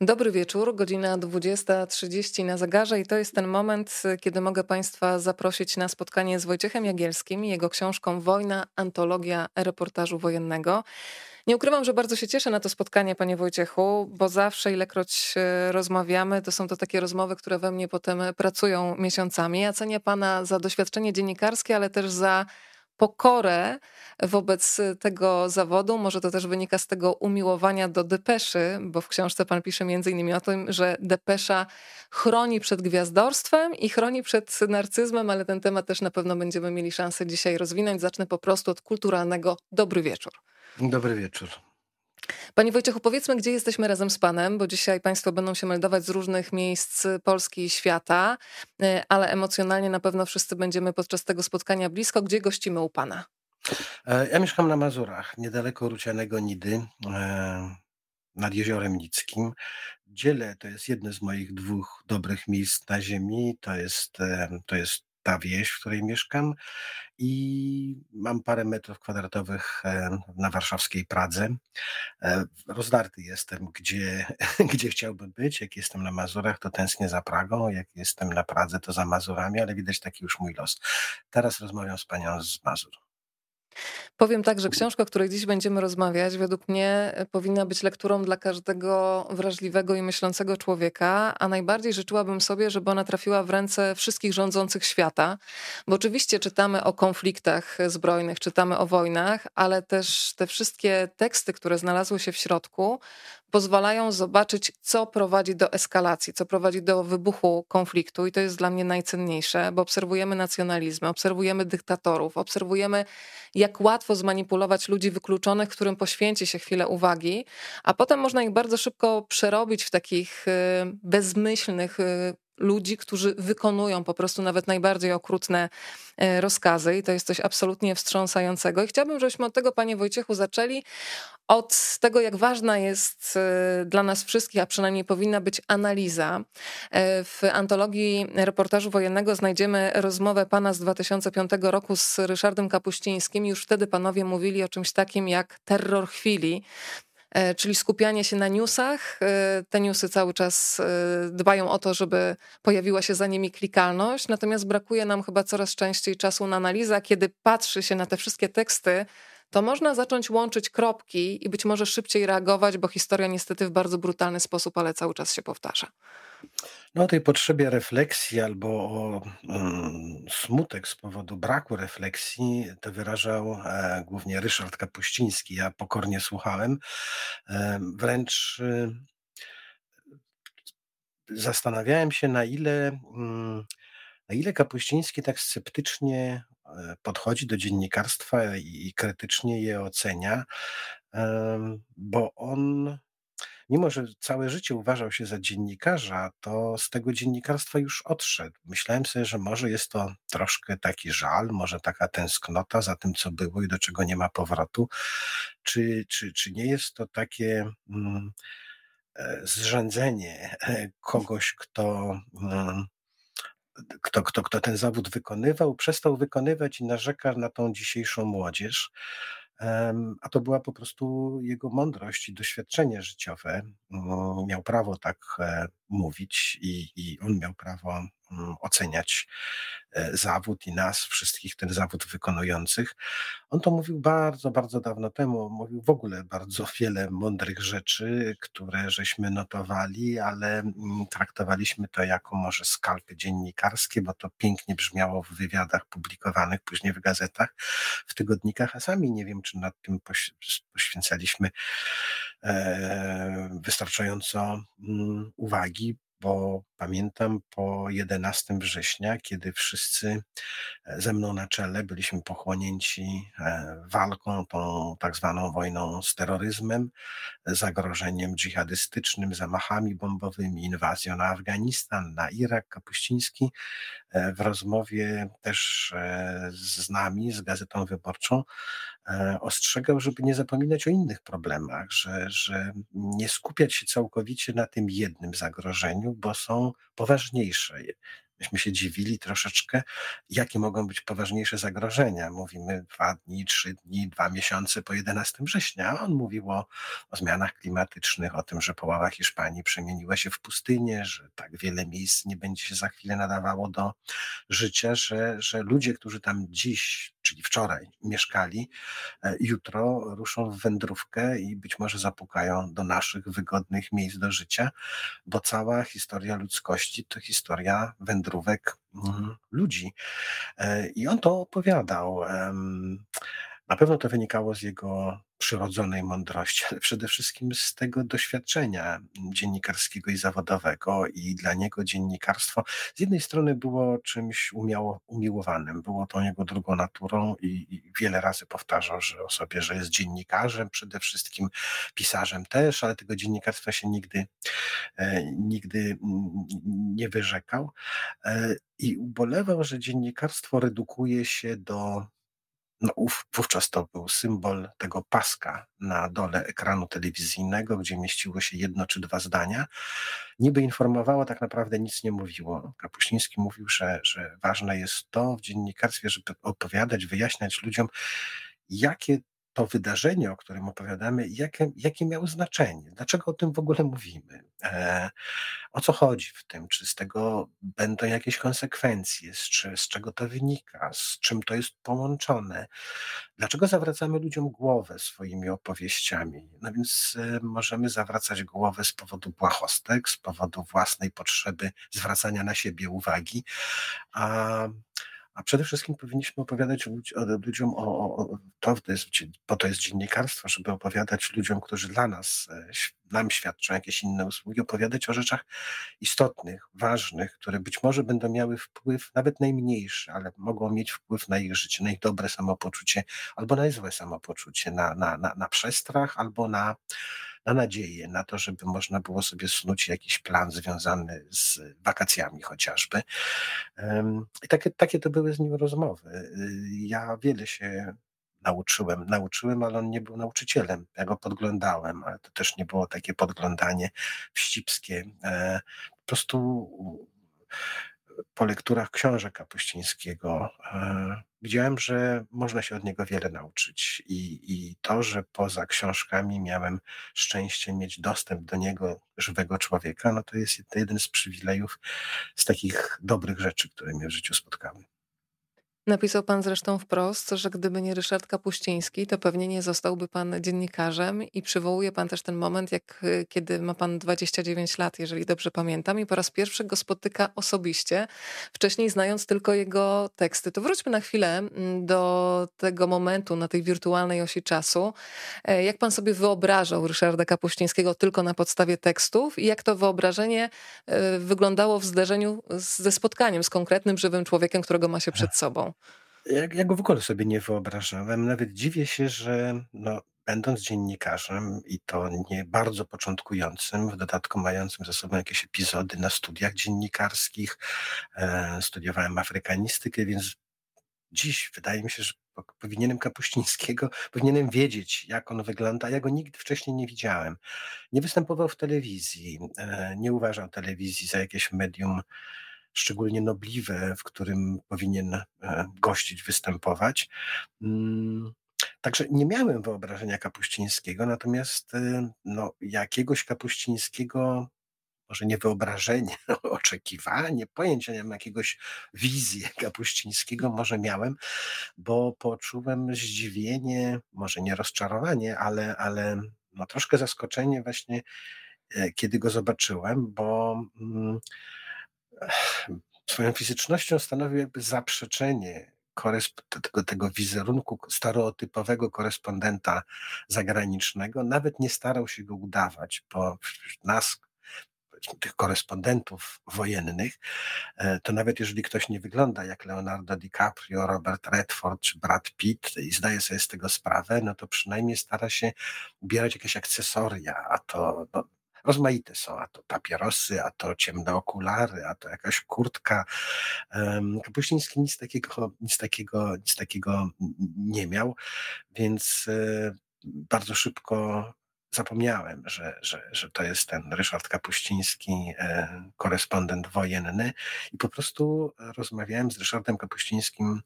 Dobry wieczór, godzina 20.30 na zegarze i to jest ten moment, kiedy mogę Państwa zaprosić na spotkanie z Wojciechem Jagielskim i jego książką Wojna, antologia reportażu wojennego. Nie ukrywam, że bardzo się cieszę na to spotkanie, panie Wojciechu, bo zawsze, ilekroć e, rozmawiamy, to są to takie rozmowy, które we mnie potem pracują miesiącami. Ja cenię pana za doświadczenie dziennikarskie, ale też za pokorę wobec tego zawodu. Może to też wynika z tego umiłowania do depeszy, bo w książce pan pisze między innymi o tym, że depesza chroni przed gwiazdorstwem i chroni przed narcyzmem, ale ten temat też na pewno będziemy mieli szansę dzisiaj rozwinąć. Zacznę po prostu od kulturalnego dobry wieczór. Dobry wieczór. Panie Wojciechu, powiedzmy, gdzie jesteśmy razem z Panem, bo dzisiaj Państwo będą się meldować z różnych miejsc Polski i świata, e, ale emocjonalnie na pewno wszyscy będziemy podczas tego spotkania blisko. Gdzie gościmy u Pana? E, ja mieszkam na Mazurach, niedaleko Rucianego Nidy, e, nad Jeziorem Nickim. Dziele to jest jedno z moich dwóch dobrych miejsc na ziemi. To jest, to jest ta wieś, w której mieszkam i mam parę metrów kwadratowych e, na warszawskiej Pradze. E, rozdarty jestem, gdzie, gdzie chciałbym być. Jak jestem na Mazurach, to tęsknię za Pragą. Jak jestem na Pradze, to za Mazurami, ale widać taki już mój los. Teraz rozmawiam z panią z Mazur. Powiem tak, że książka, o której dziś będziemy rozmawiać, według mnie e, powinna być lekturą dla każdego wrażliwego i myślącego człowieka, a najbardziej życzyłabym sobie, żeby ona trafiła w ręce wszystkich rządzących świata, bo oczywiście czytamy o konfliktach zbrojnych, czytamy o wojnach, ale też te wszystkie teksty, które znalazły się w środku, pozwalają zobaczyć, co prowadzi do eskalacji, co prowadzi do wybuchu konfliktu, i to jest dla mnie najcenniejsze, bo obserwujemy nacjonalizmy, obserwujemy dyktatorów, obserwujemy, jak łatwo zmanipulować ludzi wykluczonych, którym poświęci się chwilę uwagi, a potem można ich bardzo szybko przerobić w takich y, bezmyślnych, y, ludzi, którzy wykonują po prostu nawet najbardziej okrutne e, rozkazy i to jest coś absolutnie wstrząsającego. I chciałabym, żebyśmy od tego, panie Wojciechu, zaczęli od tego, jak ważna jest e, dla nas wszystkich, a przynajmniej powinna być analiza. E, w antologii reportażu wojennego znajdziemy rozmowę pana z 2005 roku z Ryszardem Kapuścińskim. Już wtedy panowie mówili o czymś takim jak terror chwili. E, czyli skupianie się na newsach. E, te newsy cały czas e, dbają o to, żeby pojawiła się za nimi klikalność, natomiast brakuje nam chyba coraz częściej czasu na analizę. Kiedy patrzy się na te wszystkie teksty, to można zacząć łączyć kropki i być może szybciej reagować, bo historia niestety w bardzo brutalny sposób, ale cały czas się powtarza. No o tej potrzebie refleksji albo o mm, smutek z powodu braku refleksji to wyrażał e, głównie Ryszard Kapuściński. Ja pokornie słuchałem. E, wręcz e, zastanawiałem się, na ile, mm, na ile Kapuściński tak sceptycznie podchodzi do dziennikarstwa i, krytycznie je ocenia, bo on mimo że całe życie uważał się za dziennikarza, to z tego dziennikarstwa już odszedł. Myślałem sobie, że może jest to troszkę taki żal, może taka tęsknota za tym, co było i do czego nie ma powrotu. Czy, czy, czy nie jest to takie mm, e, zrzędzenie e, kogoś, kto. Kto, kto, kto ten zawód wykonywał, przestał wykonywać i narzeka na tą dzisiejszą młodzież a to była po prostu jego mądrość i doświadczenie życiowe. Miał prawo tak e, mówić i, i on miał prawo oceniać e, zawód i nas, wszystkich ten zawód wykonujących. On to mówił bardzo, bardzo dawno temu. Mówił w ogóle bardzo wiele mądrych rzeczy, które żeśmy notowali, ale mm, traktowaliśmy to jako może skalpy dziennikarskie, bo to pięknie brzmiało w wywiadach publikowanych później w gazetach, w tygodnikach, a sami nie wiem, czy nad tym poświęcaliśmy e, wystarczająco mm, uwagi, bo pamiętam po 11 września, kiedy wszyscy e, ze mną na czele byliśmy pochłonięci e, walką, tą tak zwaną wojną z terroryzmem, zagrożeniem dżihadystycznym, zamachami bombowymi, inwazją na Afganistan, na Irak. Kapuściński w rozmowie też z nami, z Gazetą Wyborczą, ostrzegał, żeby nie zapominać o innych problemach, że, że nie skupiać się całkowicie na tym jednym zagrożeniu, bo są poważniejsze. Myśmy się dziwili troszeczkę, jakie mogą być poważniejsze zagrożenia. Mówimy dwa dni, trzy dni, dwa miesiące po 11 września, on mówił o, o zmianach klimatycznych, o tym, że połowa Hiszpanii przemieniła się w pustynię, że tak wiele miejsc nie będzie się za chwilę nadawało do życia, że, że ludzie, którzy tam dziś, czyli wczoraj mieszkali, e, jutro ruszą w wędrówkę i być może zapukają do naszych wygodnych miejsc do życia, bo cała historia ludzkości to historia wędrówek mm, ludzi. E, I on to opowiadał. Na pewno to wynikało z jego przyrodzonej mądrości, ale przede wszystkim z tego doświadczenia dziennikarskiego i zawodowego. I dla niego dziennikarstwo z jednej strony było czymś umiało, umiłowanym, było to jego drugą naturą i, i wiele razy powtarzał że o sobie, że jest dziennikarzem, przede wszystkim pisarzem też, ale tego dziennikarstwa się nigdy, e, nigdy nie wyrzekał. E, I ubolewał, że dziennikarstwo redukuje się do no, wówczas to był symbol tego paska na dole ekranu telewizyjnego, gdzie mieściło się jedno czy dwa zdania. Niby informowało, tak naprawdę nic nie mówiło. Kapuściński mówił, że, że ważne jest to w dziennikarstwie, żeby opowiadać, wyjaśniać ludziom, jakie to wydarzenie, o którym opowiadamy, jakie, jakie miało znaczenie, dlaczego o tym w ogóle mówimy, e, o co chodzi w tym, czy z tego będą jakieś konsekwencje, z, czy, z czego to wynika, z czym to jest połączone, dlaczego zawracamy ludziom głowę swoimi opowieściami. No więc e, możemy zawracać głowę z powodu błahostek, z powodu własnej potrzeby zwracania na siebie uwagi, a a przede wszystkim powinniśmy opowiadać ludziom o, o, to, to jest, po to jest dziennikarstwo, żeby opowiadać ludziom, którzy dla nas, e, nam świadczą jakieś inne usługi, opowiadać o rzeczach istotnych, ważnych, które być może będą miały wpływ, nawet najmniejszy, ale mogą mieć wpływ na ich życie, na ich dobre samopoczucie, albo na złe samopoczucie, na, na, na, na przestrach, albo na na nadzieję, na to, żeby można było sobie snuć jakiś plan związany z wakacjami chociażby. I takie, takie to były z nim rozmowy. Ja wiele się nauczyłem. Nauczyłem, ale on nie był nauczycielem. Ja go podglądałem, ale to też nie było takie podglądanie wścibskie. E, po prostu po lekturach książek Kapuścińskiego e, widziałem, że można się od niego wiele nauczyć i, i to, że poza książkami miałem szczęście mieć dostęp do niego, żywego człowieka, no to jest jeden z przywilejów z takich dobrych rzeczy, które mnie w życiu spotkały. Napisał pan zresztą wprost, że gdyby nie Ryszard Kapuściński, to pewnie nie zostałby pan dziennikarzem i przywołuje pan też ten moment, jak y, kiedy ma pan 29 lat, jeżeli dobrze pamiętam, i po raz pierwszy go spotyka osobiście, wcześniej znając tylko jego teksty. To wróćmy na chwilę mm, do tego momentu na tej wirtualnej osi czasu. E, jak pan sobie wyobrażał Ryszarda Kapuścińskiego tylko na podstawie tekstów i jak to wyobrażenie e, wyglądało w zderzeniu ze spotkaniem z konkretnym, żywym człowiekiem, którego ma się przed sobą? Ja, ja go w ogóle sobie nie wyobrażałem. Nawet dziwię się, że no, będąc dziennikarzem i to nie bardzo początkującym, w dodatku mającym ze sobą jakieś epizody na studiach dziennikarskich, e, studiowałem afrykanistykę, więc dziś wydaje mi się, że powinienem Kapuścińskiego, powinienem wiedzieć, jak on wygląda. Ja go nigdy wcześniej nie widziałem. Nie występował w telewizji, e, nie uważał telewizji za jakieś medium szczególnie nobliwe, w którym powinien e, gościć, występować. Mm, także nie miałem wyobrażenia Kapuścińskiego, natomiast e, no, jakiegoś Kapuścińskiego, może nie wyobrażenie, oczekiwanie, pojęcia, nie mam jakiegoś wizji Kapuścińskiego może miałem, bo poczułem zdziwienie, może nie rozczarowanie, ale, ale no, troszkę zaskoczenie właśnie, e, kiedy go zobaczyłem, bo mm, swoją fizycznością stanowił jakby zaprzeczenie tego, tego wizerunku stereotypowego korespondenta zagranicznego. Nawet nie starał się go udawać, bo nas, tych korespondentów wojennych, e, to nawet jeżeli ktoś nie wygląda jak Leonardo DiCaprio, Robert Redford czy Brad Pitt i zdaje sobie z tego sprawę, no to przynajmniej stara się ubierać jakieś akcesoria, a to no, rozmaite są, a to papierosy, a to ciemne okulary, a to jakaś kurtka. Kapuściński nic takiego, nic takiego, nic takiego nie miał, więc e, bardzo szybko zapomniałem, że, że, że to jest ten Ryszard Kapuściński, e, korespondent wojenny i po prostu rozmawiałem z Ryszardem Kapuścińskim,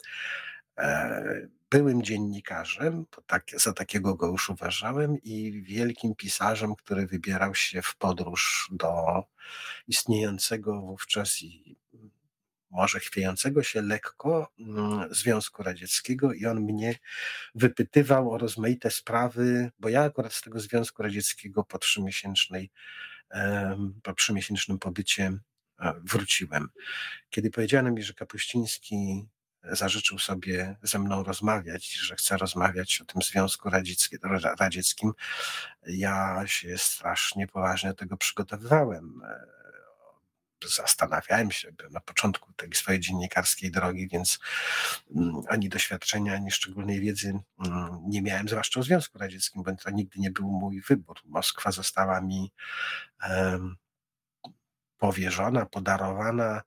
e, byłym dziennikarzem, tak, za takiego go już uważałem i wielkim pisarzem, który wybierał się w podróż do istniejącego wówczas i może chwiejącego się lekko mm, Związku Radzieckiego i on mnie wypytywał o rozmaite sprawy, bo ja akurat z tego Związku Radzieckiego po trzymiesięcznej, po trzymiesięcznym pobycie e, wróciłem. Kiedy powiedziano mi, że Kapuściński zażyczył sobie ze mną rozmawiać, że chce rozmawiać o tym Związku Radzieckim, ja się strasznie poważnie do tego przygotowywałem. E, zastanawiałem się na początku tej swojej dziennikarskiej drogi, więc mm, ani doświadczenia, ani szczególnej wiedzy mm, nie miałem, zwłaszcza o Związku Radzieckim, bo to nigdy nie był mój wybór. Moskwa została mi powierzona, podarowana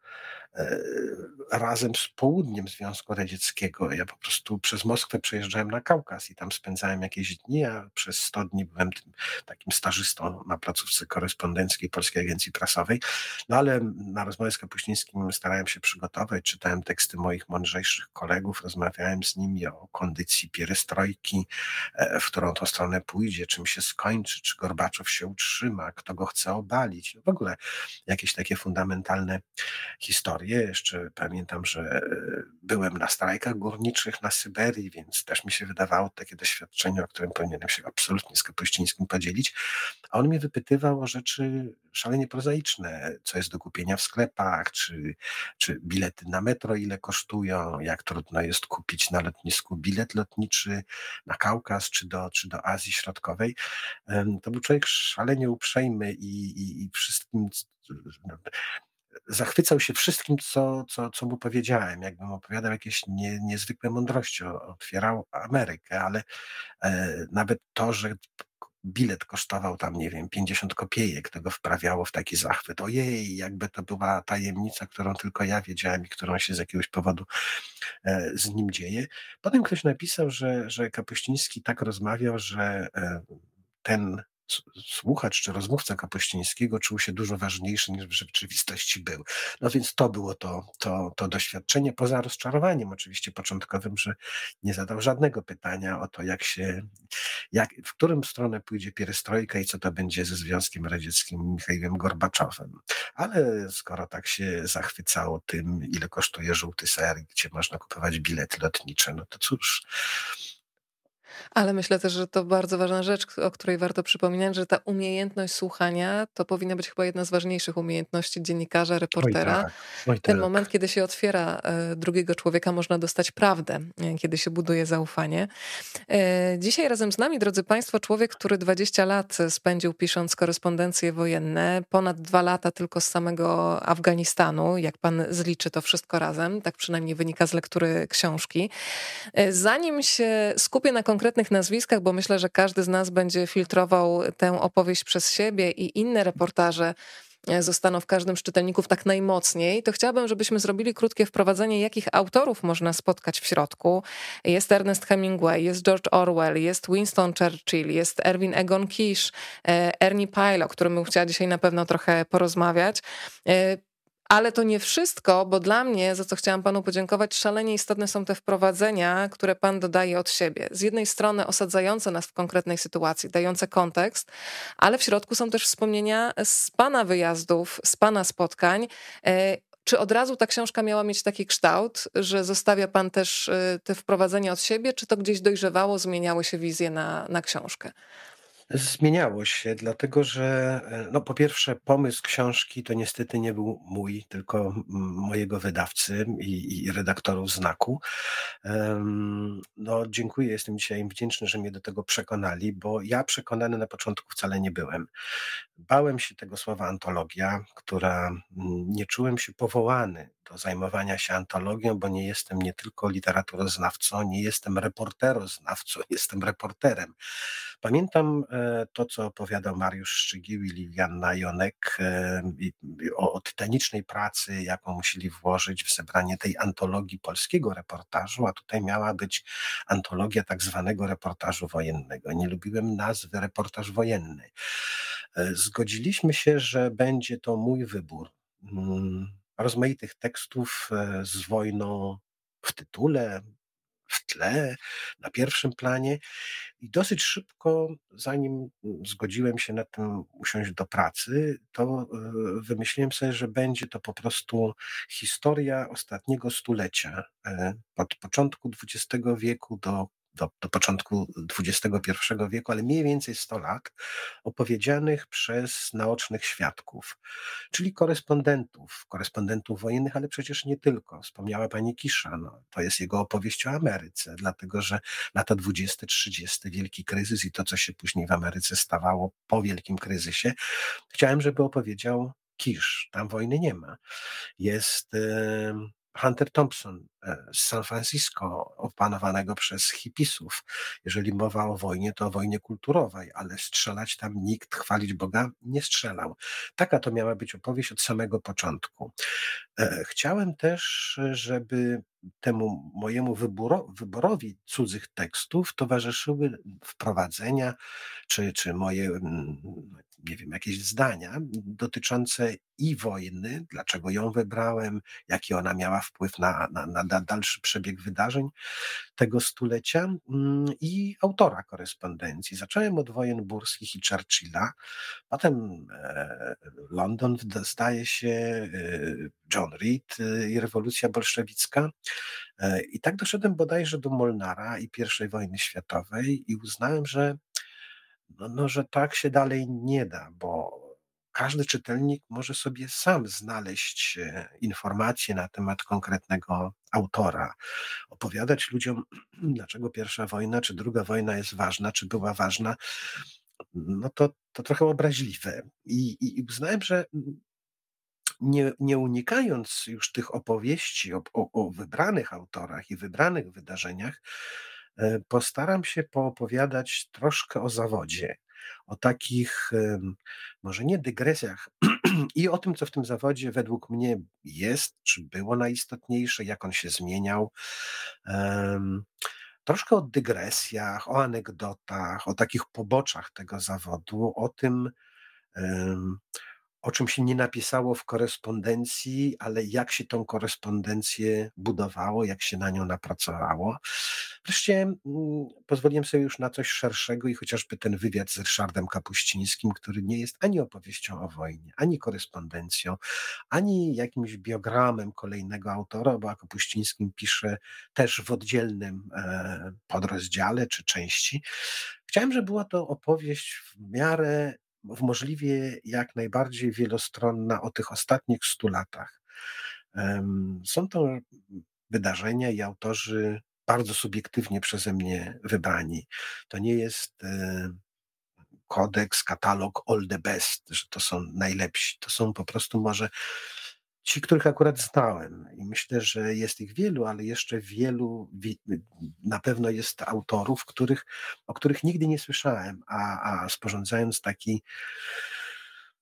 razem z południem Związku Radzieckiego. Ja po prostu przez Moskwę przejeżdżałem na Kaukaz i tam spędzałem jakieś dni, a przez 100 dni byłem takim stażystą na placówce korespondenckiej Polskiej Agencji Prasowej. No ale na rozmowę z Kapuścińskim starałem się przygotować, czytałem teksty moich mądrzejszych kolegów, rozmawiałem z nimi o kondycji pierestrojki, e, w którą to stronę pójdzie, czym się skończy, czy Gorbaczow się utrzyma, kto go chce obalić. No w ogóle jakieś takie fundamentalne historie Jeszcze pamiętam, że e, byłem na strajkach górniczych na Syberii, więc też mi się wydawało takie doświadczenie, o którym powinienem się absolutnie z Kapuścińskim podzielić. A on mnie wypytywał o rzeczy szalenie prozaiczne, co jest do kupienia w sklepach, czy, czy bilety na metro ile kosztują, jak trudno jest kupić na lotnisku bilet lotniczy na Kaukaz, czy do, czy do Azji Środkowej. To był człowiek szalenie uprzejmy i, i, i wszystkim zachwycał się wszystkim, co, co, co mu powiedziałem. Jakbym opowiadał jakieś nie, niezwykłe mądrości, otwierał Amerykę, ale e, nawet to, że bilet kosztował tam, nie wiem, 50 kopiejek, tego wprawiało w taki zachwyt. Ojej, jakby to była tajemnica, którą tylko ja wiedziałem i którą się z jakiegoś powodu e, z nim dzieje. Potem ktoś napisał, że, że Kapuściński tak rozmawiał, że e, ten słuchacz czy rozmówca Kapuścińskiego czuł się dużo ważniejszy niż w rzeczywistości był. No więc to było to, to, to doświadczenie, poza rozczarowaniem oczywiście początkowym, że nie zadał żadnego pytania o to, jak się, jak, w którą stronę pójdzie pierestrojka i co to będzie ze Związkiem Radzieckim Michałem Gorbaczowem. Ale skoro tak się zachwycało tym, ile kosztuje żółty ser, gdzie można kupować bilety lotnicze, no to cóż, ale myślę też, że to bardzo ważna rzecz, o której warto przypominać, że ta umiejętność słuchania to powinna być chyba jedna z ważniejszych umiejętności dziennikarza, reportera. Oj tak. Oj tak. Ten moment, kiedy się otwiera e, drugiego człowieka, można dostać prawdę, e, kiedy się buduje zaufanie. E, dzisiaj razem z nami, drodzy Państwo, człowiek, który 20 lat spędził pisząc korespondencje wojenne, ponad dwa lata tylko z samego Afganistanu, jak pan zliczy to wszystko razem, tak przynajmniej wynika z lektury książki. Zanim się skupię na konkretnych konkretnych nazwiskach, bo myślę, że każdy z nas będzie filtrował tę opowieść przez siebie i inne reportaże e, zostaną w każdym z czytelników tak najmocniej, to chciałabym, żebyśmy zrobili krótkie wprowadzenie, jakich autorów można spotkać w środku. Jest Ernest Hemingway, jest George Orwell, jest Winston Churchill, jest Erwin Egon Kish, e, Ernie Pyle, o którym bym chciała dzisiaj na pewno trochę porozmawiać. Ale to nie wszystko, bo dla mnie, za co chciałam panu podziękować, szalenie istotne są te wprowadzenia, które pan dodaje od siebie. Z jednej strony osadzające nas w konkretnej sytuacji, dające kontekst, ale w środku są też wspomnienia z pana wyjazdów, z pana spotkań. E, czy od razu ta książka miała mieć taki kształt, że zostawia pan też e, te wprowadzenia od siebie, czy to gdzieś dojrzewało, zmieniały się wizje na, na książkę? Zmieniało się, dlatego że e, no po pierwsze pomysł książki to niestety nie był mój, tylko mojego wydawcy i, i redaktorów znaku. No dziękuję, jestem dzisiaj im wdzięczny, że mnie do tego przekonali, bo ja przekonany na początku wcale nie byłem. Bałem się tego słowa antologia, która nie czułem się powołany do zajmowania się antologią, bo nie jestem nie tylko literaturoznawcą, nie jestem reporteroznawcą, jestem reporterem. Pamiętam że to, co opowiadał Mariusz Szczygieł i Liliana Jonek o tytanicznej pracy, jaką musieli włożyć w zebranie tej antologii polskiego reportażu, a tutaj miała być antologia tak zwanego reportażu wojennego. Nie lubiłem nazwy reportaż wojenny. E, zgodziliśmy się, że będzie to mój wybór. Mm, rozmaitych tekstów e, z wojną w tytule, w tle, na pierwszym planie. I dosyć szybko, zanim zgodziłem się na tym usiąść do pracy, to e, wymyśliłem sobie, że będzie to po prostu historia ostatniego stulecia. Od początku XX wieku do do, do początku XXI wieku, ale mniej więcej 100 lat, opowiedzianych przez naocznych świadków, czyli korespondentów, korespondentów wojennych, ale przecież nie tylko. Wspomniała pani Kisza, no, to jest jego opowieść o Ameryce, dlatego że lata 20-30, wielki kryzys i to, co się później w Ameryce stawało po wielkim kryzysie, chciałem, żeby opowiedział Kisz. Tam wojny nie ma. Jest Hunter Thompson e, z San Francisco, opanowanego przez hipisów. Jeżeli mowa o wojnie, to o wojnie kulturowej, ale strzelać tam nikt, chwalić Boga, nie strzelał. Taka to miała być opowieść od samego początku. E, chciałem też, żeby temu mojemu wyborowi cudzych tekstów towarzyszyły wprowadzenia, czy, czy moje, mm, nie wiem, jakieś zdania dotyczące i wojny, dlaczego ją wybrałem, jaki ona miała wpływ na, na, na dalszy przebieg wydarzeń tego stulecia mm, i autora korespondencji. Zacząłem od wojen burskich i Churchilla, potem e, London, zdaje się, e, John Reed e, i rewolucja bolszewicka. I tak doszedłem bodajże do Molnara i I wojny światowej i uznałem, że no, no, że tak się dalej nie da, bo każdy czytelnik może sobie sam znaleźć e, informacje na temat konkretnego autora, opowiadać ludziom, dlaczego pierwsza wojna czy druga wojna jest ważna, czy była ważna. No to, to trochę obraźliwe. I, i uznałem, że nie, nie unikając już tych opowieści o, o, o wybranych autorach i wybranych wydarzeniach, postaram się poopowiadać troszkę o zawodzie, o takich, może nie dygresjach, i o tym, co w tym zawodzie według mnie jest, czy było najistotniejsze, jak on się zmieniał. Troszkę o dygresjach, o anegdotach, o takich poboczach tego zawodu, o tym, o czym się nie napisało w korespondencji, ale jak się tą korespondencję budowało, jak się na nią napracowało. Wreszcie mm, pozwoliłem sobie już na coś szerszego i chociażby ten wywiad z Ryszardem Kapuścińskim, który nie jest ani opowieścią o wojnie, ani korespondencją, ani jakimś biogramem kolejnego autora, bo Kapuścińskim pisze też w oddzielnym e, podrozdziale czy części. Chciałem, żeby była to opowieść w miarę w możliwie jak najbardziej wielostronna o tych ostatnich stu latach. Są to wydarzenia i autorzy bardzo subiektywnie przeze mnie wybrani. To nie jest e, kodeks, katalog all the best, że to są najlepsi. To są po prostu może ci, których akurat znałem. I myślę, że jest ich wielu, ale jeszcze wielu, na pewno jest autorów, których, o których nigdy nie słyszałem, a, a sporządzając taki,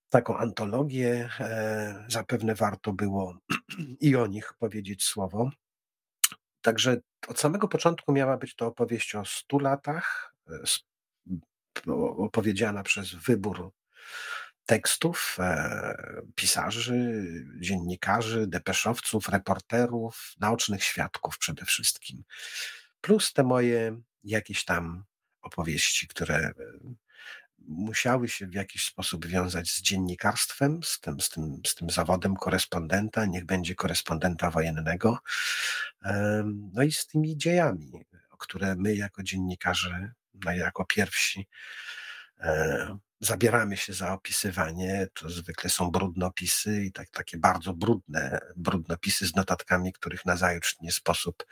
taką antologię, e, zapewne warto było i o nich powiedzieć słowo. Także od samego początku miała być to opowieść o stu latach, e, opowiedziana przez wybór tekstów, e, pisarzy, dziennikarzy, depeszowców, reporterów, naocznych świadków przede wszystkim. Plus te moje jakieś tam opowieści, które e, musiały się w jakiś sposób wiązać z dziennikarstwem, z tym, z tym, z tym zawodem korespondenta, niech będzie korespondenta wojennego, no i z tymi dziejami, które my jako dziennikarze, no jako pierwsi e, zabieramy się za opisywanie, to zwykle są brudnopisy i tak, takie bardzo brudne brudnopisy z notatkami, których nazajutrz nie sposób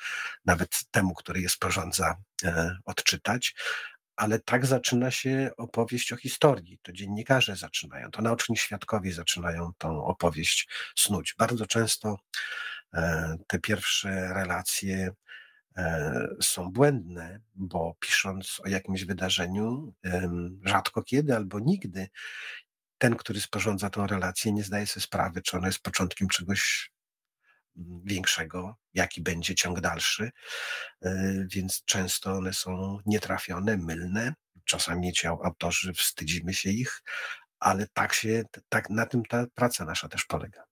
nawet temu, który je sporządza, e, odczytać. Ale tak zaczyna się opowieść o historii. To dziennikarze zaczynają, to naoczni świadkowie zaczynają tą opowieść snuć. Bardzo często e, te pierwsze relacje są błędne, bo pisząc o jakimś wydarzeniu, rzadko kiedy albo nigdy ten, który sporządza tą relację, nie zdaje sobie sprawy, czy ona jest początkiem czegoś większego, jaki będzie ciąg dalszy, e, więc często one są nietrafione, mylne. Czasami ci autorzy wstydzimy się ich, ale tak się, tak na tym ta praca nasza też polega.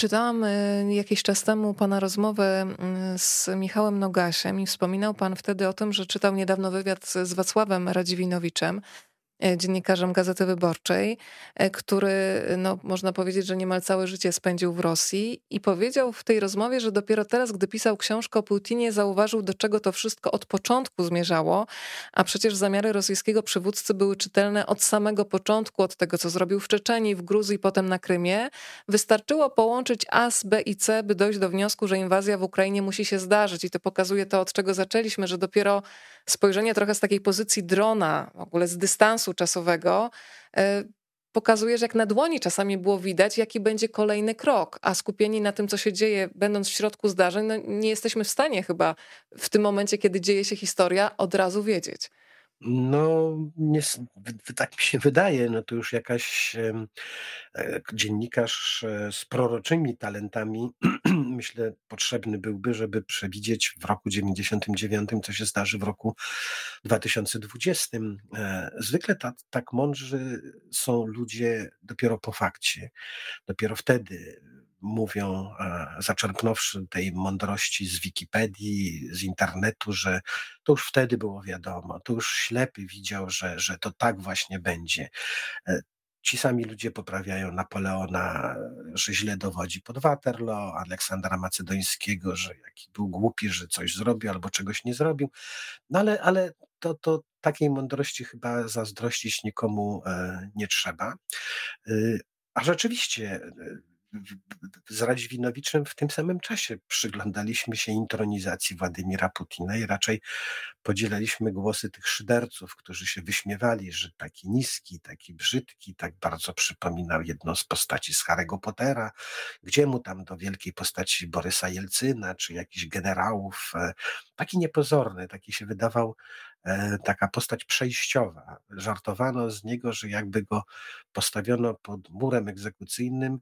Czytałam e, jakiś czas temu pana rozmowę mm, z Michałem Nogasiem i wspominał pan wtedy o tym, że czytał niedawno wywiad z Wacławem Radziwinowiczem, dziennikarzem Gazety Wyborczej, e, który, no, można powiedzieć, że niemal całe życie spędził w Rosji i powiedział w tej rozmowie, że dopiero teraz, gdy pisał książkę o Putinie, zauważył, do czego to wszystko od początku zmierzało, a przecież zamiary rosyjskiego przywódcy były czytelne od samego początku, od tego, co zrobił w Czeczeniu, w Gruzji, potem na Krymie. Wystarczyło połączyć A z B i C, by dojść do wniosku, że inwazja w Ukrainie musi się zdarzyć i to pokazuje to, od czego zaczęliśmy, że dopiero spojrzenie trochę z takiej pozycji drona, w ogóle z dystansu czasowego, e, pokazuje, że jak na dłoni czasami było widać, jaki będzie kolejny krok, a skupieni na tym, co się dzieje, będąc w środku zdarzeń, no nie jesteśmy w stanie chyba w tym momencie, kiedy dzieje się historia, od razu wiedzieć. No, nie, tak mi się wydaje, no to już jakaś e, dziennikarz e, z proroczymi talentami, myślę, potrzebny byłby, żeby przewidzieć w roku 99, co się zdarzy w roku 2020. E, zwykle tak, tak mądrzy są ludzie dopiero po fakcie. Dopiero wtedy mówią, zaczerpnąwszy tej mądrości z Wikipedii, z internetu, że to już wtedy było wiadomo, to już ślepy widział, że, że to tak właśnie będzie. E, ci sami ludzie poprawiają Napoleona, że źle dowodzi pod Waterloo, Aleksandra Macedońskiego, że jaki był głupi, że coś zrobił albo czegoś nie zrobił. No ale, ale to, to takiej mądrości chyba zazdrościć nikomu e, nie trzeba. E, a rzeczywiście z Radziwinowiczem w tym samym czasie przyglądaliśmy się intronizacji Władimira Putina i raczej podzielaliśmy głosy tych szyderców, którzy się wyśmiewali, że taki niski, taki brzydki, tak bardzo przypominał jedną z postaci z Harry'ego Pottera, gdzie mu tam do wielkiej postaci Borysa Jelcyna, czy jakichś generałów, e, taki niepozorny, taki się wydawał e, taka postać przejściowa. Żartowano z niego, że jakby go postawiono pod murem egzekucyjnym,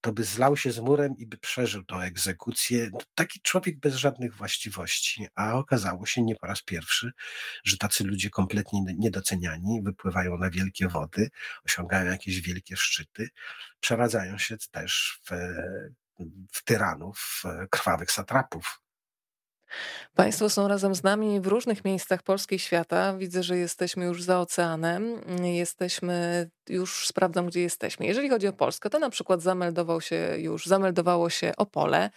to by zlał się z murem i by przeżył tą egzekucję. Taki człowiek bez żadnych właściwości, a okazało się nie po raz pierwszy, że tacy ludzie kompletnie niedoceniani wypływają na wielkie wody, osiągają jakieś wielkie szczyty, przeradzają się też w, w tyranów, krwawych satrapów. Państwo są razem z nami w różnych miejscach Polski i świata. Widzę, że jesteśmy już za oceanem. Jesteśmy, już sprawdzam, gdzie jesteśmy. Jeżeli chodzi o Polskę, to na przykład zameldował się już, zameldowało się Opole.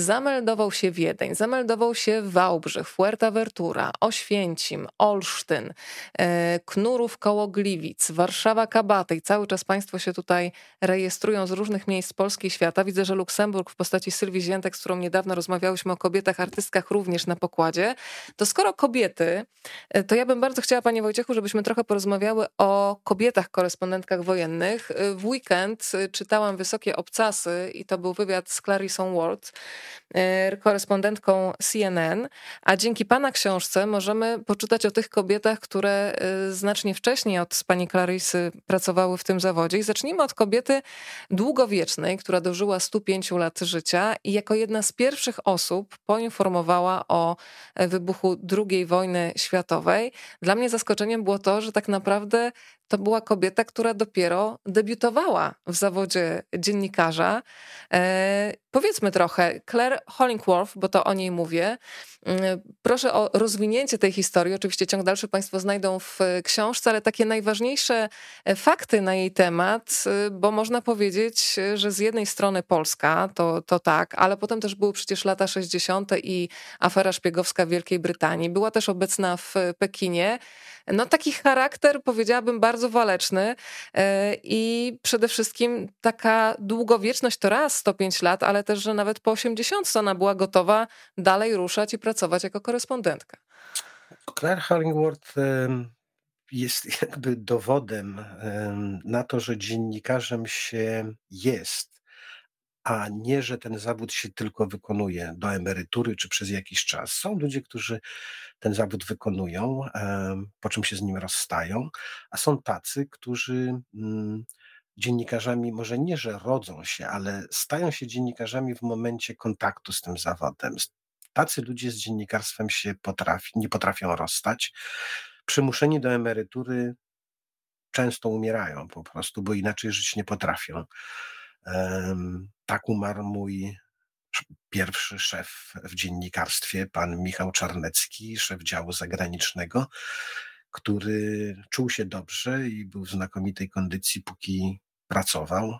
Zameldował się Wiedeń, zameldował się Wałbrzych, Fuerteventura, Oświęcim, Olsztyn, e, Knurów koło Gliwic, Warszawa Kabatej. Cały czas Państwo się tutaj rejestrują z różnych miejsc Polski i świata. Widzę, że Luksemburg w postaci Sylwii Ziętek, z którą niedawno rozmawiałyśmy o kobietach, artystkach również na pokładzie. To skoro kobiety, e, to ja bym bardzo chciała Panie Wojciechu, żebyśmy trochę porozmawiały o kobietach korespondentkach wojennych. E, w weekend czytałam Wysokie Obcasy i to był wywiad z Clarissą Ward, korespondentką CNN, a dzięki Pana książce możemy poczytać o tych kobietach, które e, znacznie wcześniej od pani Clarissy pracowały w tym zawodzie. I zacznijmy od kobiety długowiecznej, która dożyła 105 lat życia i jako jedna z pierwszych osób poinformowała o e, wybuchu II wojny światowej. Dla mnie zaskoczeniem było to, że tak naprawdę to była kobieta, która dopiero debiutowała w zawodzie dziennikarza. E, powiedzmy trochę, Claire Hollingworth, bo to o niej mówię. Mm, proszę o rozwinięcie tej historii. Oczywiście ciąg dalszy Państwo znajdą w książce, ale takie najważniejsze e, fakty na jej temat, e, bo można powiedzieć, że z jednej strony Polska, to, to tak, ale potem też były przecież lata 60. i afera szpiegowska w Wielkiej Brytanii. Była też obecna w Pekinie no taki charakter, powiedziałabym, bardzo waleczny e, i przede wszystkim taka długowieczność to raz 105 lat, ale też, że nawet po 80 ona była gotowa dalej ruszać i pracować jako korespondentka. Claire Hollingworth jest jakby dowodem na to, że dziennikarzem się jest, a nie, że ten zawód się tylko wykonuje do emerytury czy przez jakiś czas. Są ludzie, którzy ten zawód wykonują, po czym się z nim rozstają, a są tacy, którzy mm, dziennikarzami może nie, że rodzą się, ale stają się dziennikarzami w momencie kontaktu z tym zawodem. Tacy ludzie z dziennikarstwem się potrafi, nie potrafią rozstać. Przymuszeni do emerytury często umierają po prostu, bo inaczej żyć nie potrafią. Tak umarł mój pierwszy szef w dziennikarstwie, pan Michał Czarnecki, szef działu zagranicznego, który czuł się dobrze i był w znakomitej kondycji, póki pracował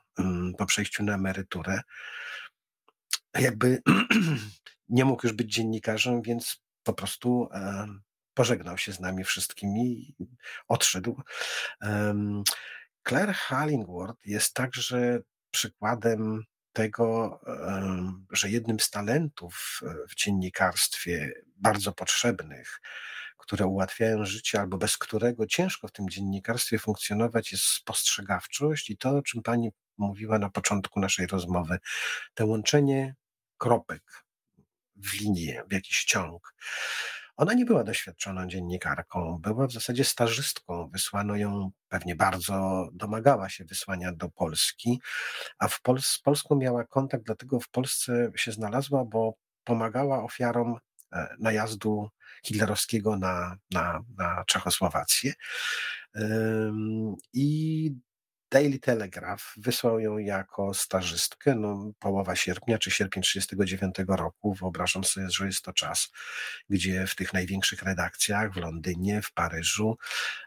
po przejściu na emeryturę. Jakby nie mógł już być dziennikarzem, więc po prostu pożegnał się z nami wszystkimi odszedł. Claire Hallingworth jest także przykładem tego, że jednym z talentów w dziennikarstwie bardzo potrzebnych, które ułatwiają życie, albo bez którego ciężko w tym dziennikarstwie funkcjonować, jest spostrzegawczość i to, o czym pani mówiła na początku naszej rozmowy, to łączenie kropek w linię, w jakiś ciąg. Ona nie była doświadczoną dziennikarką, była w zasadzie stażystką. Wysłano ją, pewnie bardzo domagała się wysłania do Polski, a w Pol z Polską miała kontakt, dlatego w Polsce się znalazła, bo pomagała ofiarom e, najazdu hitlerowskiego na, na, na Czechosłowację. I Daily Telegraph wysłał ją jako stażystkę, no, połowa sierpnia czy sierpień 1939 roku. Wyobrażam sobie, że jest to czas, gdzie w tych największych redakcjach w Londynie, w Paryżu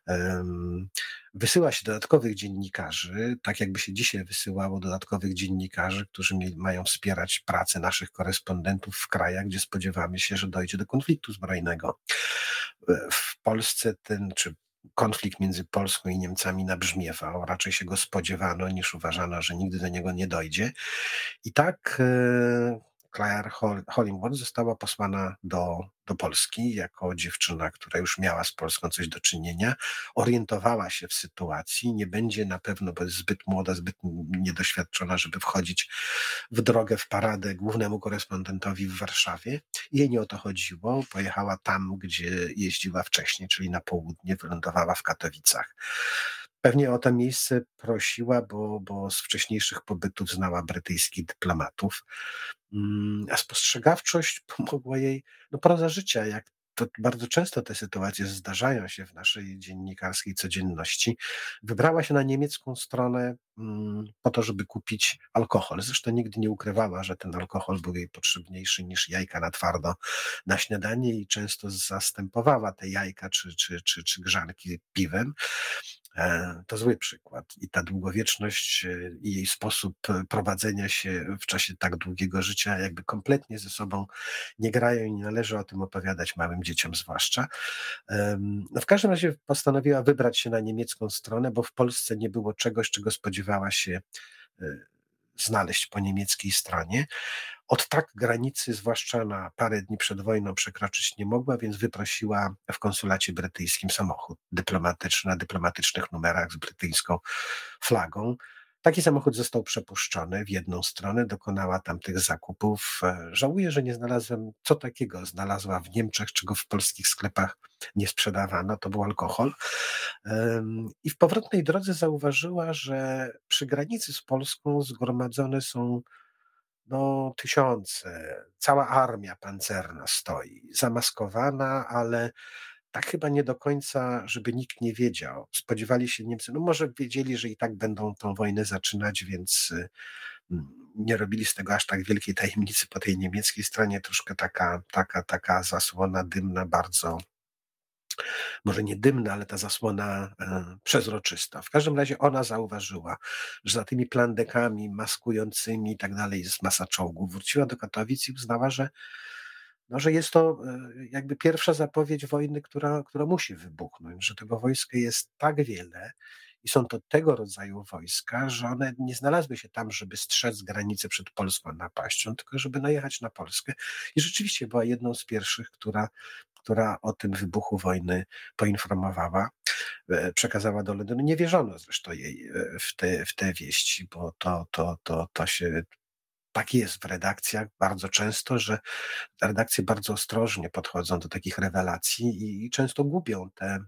um, wysyła się dodatkowych dziennikarzy, tak jakby się dzisiaj wysyłało dodatkowych dziennikarzy, którzy mają wspierać pracę naszych korespondentów w krajach, gdzie spodziewamy się, że dojdzie do konfliktu zbrojnego. W Polsce ten, czy konflikt między Polską i Niemcami nabrzmiewał. Raczej się go spodziewano, niż uważano, że nigdy do niego nie dojdzie. I tak e, Claire Hollingworth została posłana do, do Polski jako dziewczyna, która już miała z Polską coś do czynienia, orientowała się w sytuacji, nie będzie na pewno bo jest zbyt młoda, zbyt niedoświadczona, żeby wchodzić w drogę, w paradę głównemu korespondentowi w Warszawie. Jej nie o to chodziło, pojechała tam, gdzie jeździła wcześniej, czyli na południe, wylądowała w Katowicach. Pewnie o to miejsce prosiła, bo, bo z wcześniejszych pobytów znała brytyjskich dyplomatów. Mm, a spostrzegawczość pomogła jej, no proza życia, jak to bardzo często te sytuacje zdarzają się w naszej dziennikarskiej codzienności. Wybrała się na niemiecką stronę mm, po to, żeby kupić alkohol. Zresztą nigdy nie ukrywała, że ten alkohol był jej potrzebniejszy niż jajka na twardo na śniadanie i często zastępowała te jajka czy, czy, czy, czy grzanki piwem. E, to zły przykład. I ta długowieczność e, i jej sposób e, prowadzenia się w czasie tak długiego życia, jakby kompletnie ze sobą nie grają i nie należy o tym opowiadać małym dzieciom, zwłaszcza. No w każdym razie postanowiła wybrać się na niemiecką stronę, bo w Polsce nie było czegoś, czego spodziewała się znaleźć po niemieckiej stronie. Od tak granicy, zwłaszcza na parę dni przed wojną, przekroczyć nie mogła, więc wyprosiła w konsulacie brytyjskim samochód dyplomatyczny na dyplomatycznych numerach z brytyjską flagą. Taki samochód został przepuszczony w jedną stronę, dokonała tam tych zakupów. E, żałuję, że nie znalazłem, co takiego znalazła w Niemczech, czego w polskich sklepach nie sprzedawano, to był alkohol. I w powrotnej drodze zauważyła, że przy granicy z Polską zgromadzone są no, tysiące, cała armia pancerna stoi, zamaskowana, ale tak chyba nie do końca, żeby nikt nie wiedział. Spodziewali się Niemcy, no może wiedzieli, że i tak będą tą wojnę zaczynać, więc mm, nie robili z tego aż tak wielkiej tajemnicy po tej niemieckiej stronie, troszkę taka, taka, taka zasłona dymna, bardzo może nie dymna, ale ta zasłona e, przezroczysta. W każdym razie ona zauważyła, że za tymi plandekami maskującymi i tak dalej jest masa czołgów. Wróciła do Katowic i uznała, że no, że jest to e, jakby pierwsza zapowiedź wojny, która, która musi wybuchnąć, że tego wojska jest tak wiele i są to tego rodzaju wojska, że one nie znalazły się tam, żeby strzec granicy przed polską napaścią, tylko żeby najechać na Polskę. I rzeczywiście była jedną z pierwszych, która, która o tym wybuchu wojny poinformowała e, przekazała do Londynu. Nie wierzono zresztą jej e, w te, w te wieści, bo to, to, to, to się tak jest w redakcjach bardzo często, że redakcje bardzo ostrożnie podchodzą do takich rewelacji i, i często gubią te,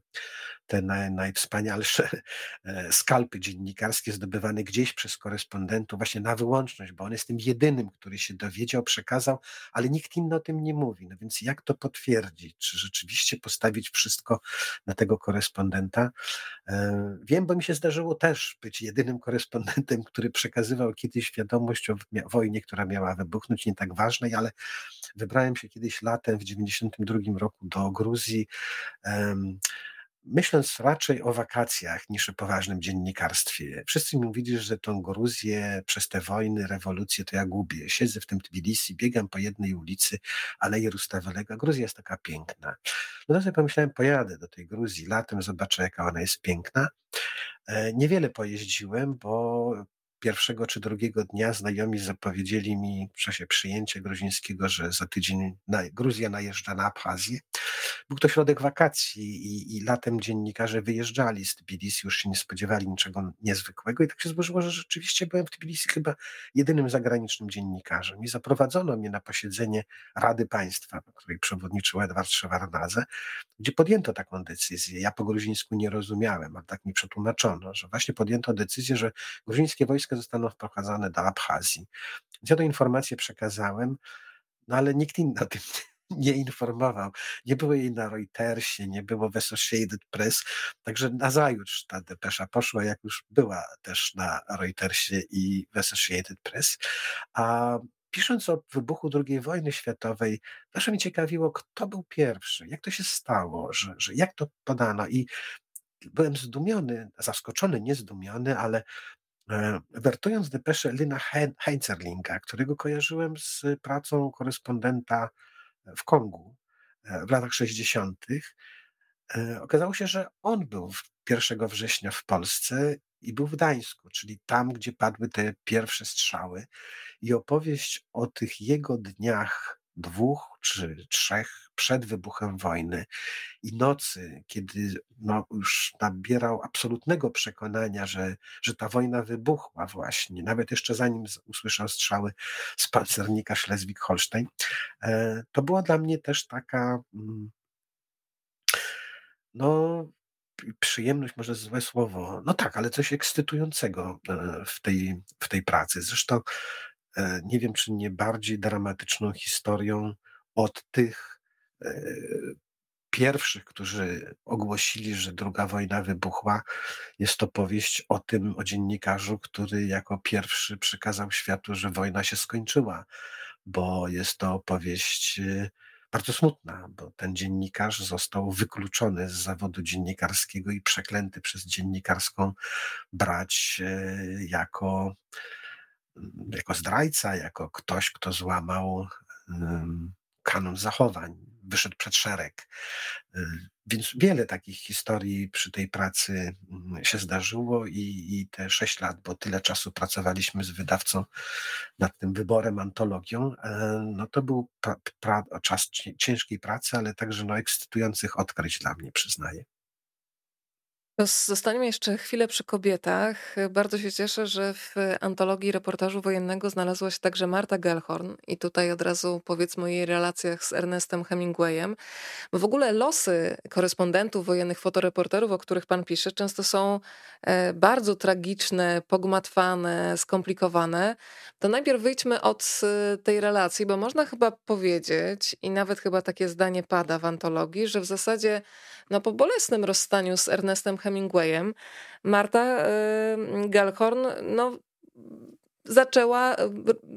te naj, najwspanialsze e, skalpy dziennikarskie zdobywane gdzieś przez korespondentów właśnie na wyłączność, bo on jest tym jedynym, który się dowiedział, przekazał, ale nikt inny o tym nie mówi. No więc jak to potwierdzić? Czy rzeczywiście postawić wszystko na tego korespondenta? E, wiem, bo mi się zdarzyło też być jedynym korespondentem, który przekazywał kiedyś wiadomość o wojnie, która miała wybuchnąć, nie tak ważnej, ale wybrałem się kiedyś latem w 1992 roku do Gruzji myśląc raczej o wakacjach niż o poważnym dziennikarstwie. Wszyscy mi mówili, że tą Gruzję przez te wojny, rewolucje to ja gubię. Siedzę w tym Tbilisi, biegam po jednej ulicy, Aleje Rustawelega. Gruzja jest taka piękna. No to sobie pomyślałem, pojadę do tej Gruzji latem, zobaczę jaka ona jest piękna. E, niewiele pojeździłem, bo pierwszego czy drugiego dnia znajomi zapowiedzieli mi w czasie przyjęcia gruzińskiego, że za tydzień na, Gruzja najeżdża na Abchazję. Był to środek wakacji i, i latem dziennikarze wyjeżdżali z Tbilisi, już się nie spodziewali niczego niezwykłego i tak się złożyło, że rzeczywiście byłem w Tbilisi chyba jedynym zagranicznym dziennikarzem i zaprowadzono mnie na posiedzenie Rady Państwa, której przewodniczył Edward Szewardnadze, gdzie podjęto taką decyzję. Ja po gruzińsku nie rozumiałem, ale tak mi przetłumaczono, że właśnie podjęto decyzję, że gruzińskie wojska zostaną wprowadzone do Abchazji. Więc ja tę informację przekazałem, no ale nikt inny o tym nie informował. Nie było jej na Reutersie, nie było w Associated Press, także nazajutrz ta depesza poszła, jak już była też na Reutersie i w Associated Press. A pisząc o wybuchu II wojny światowej, zawsze mnie ciekawiło, kto był pierwszy, jak to się stało, że, że jak to podano. I byłem zdumiony, zaskoczony, nie zdumiony, ale wertując depeszę Lina Heinzerlinga, którego kojarzyłem z pracą korespondenta w Kongu e, w latach 60., e, okazało się, że on był 1 września w Polsce i był w Gdańsku, czyli tam, gdzie padły te pierwsze strzały. I opowieść o tych jego dniach, dwóch czy trzech przed wybuchem wojny i nocy, kiedy no, już nabierał absolutnego przekonania, że, że ta wojna wybuchła właśnie, nawet jeszcze zanim usłyszał strzały z pancernika Schleswig-Holstein, e, to była dla mnie też taka mm, no przyjemność, może złe słowo, no tak, ale coś ekscytującego e, w tej, w tej pracy. Zresztą nie wiem, czy nie bardziej dramatyczną historią od tych e, pierwszych, którzy ogłosili, że druga wojna wybuchła, jest to powieść o tym, o dziennikarzu, który jako pierwszy przekazał światu, że wojna się skończyła, bo jest to opowieść bardzo smutna, bo ten dziennikarz został wykluczony z zawodu dziennikarskiego i przeklęty przez dziennikarską brać e, jako, jako zdrajca, jako ktoś, kto złamał kanon zachowań, wyszedł przed szereg. Y, więc wiele takich historii przy tej pracy mm, się zdarzyło i, i te sześć lat, bo tyle czasu pracowaliśmy z wydawcą nad tym wyborem, antologią, e, no to był pra, pra, czas ciężkiej pracy, ale także no, ekscytujących odkryć dla mnie, przyznaję. Zostaniemy jeszcze chwilę przy kobietach. Bardzo się cieszę, że w antologii reportażu wojennego znalazła się także Marta Gellhorn i tutaj od razu powiedzmy o jej relacjach z Ernestem Hemingwayem. Bo w ogóle losy korespondentów wojennych, fotoreporterów, o których pan pisze, często są e, bardzo tragiczne, pogmatwane, skomplikowane. To najpierw wyjdźmy od e, tej relacji, bo można chyba powiedzieć, i nawet chyba takie zdanie pada w antologii, że w zasadzie no, po bolesnym rozstaniu z Ernestem Hemingwayem, Marta y, Gellhorn no, zaczęła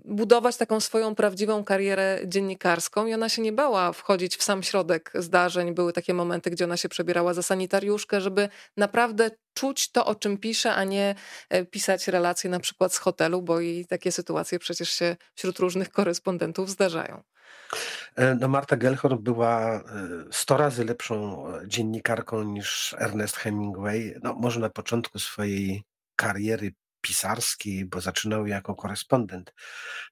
budować taką swoją prawdziwą karierę dziennikarską i ona się nie bała wchodzić w sam środek zdarzeń. Były takie momenty, gdzie ona się przebierała za sanitariuszkę, żeby naprawdę czuć to, o czym pisze, a nie e, pisać relacje na przykład z hotelu, bo i takie sytuacje przecież się wśród różnych korespondentów zdarzają. E, no Marta Gellhorn była 100 e, razy lepszą dziennikarką niż Ernest Hemingway. No, może na początku swojej kariery pisarskiej, bo zaczynał jako korespondent.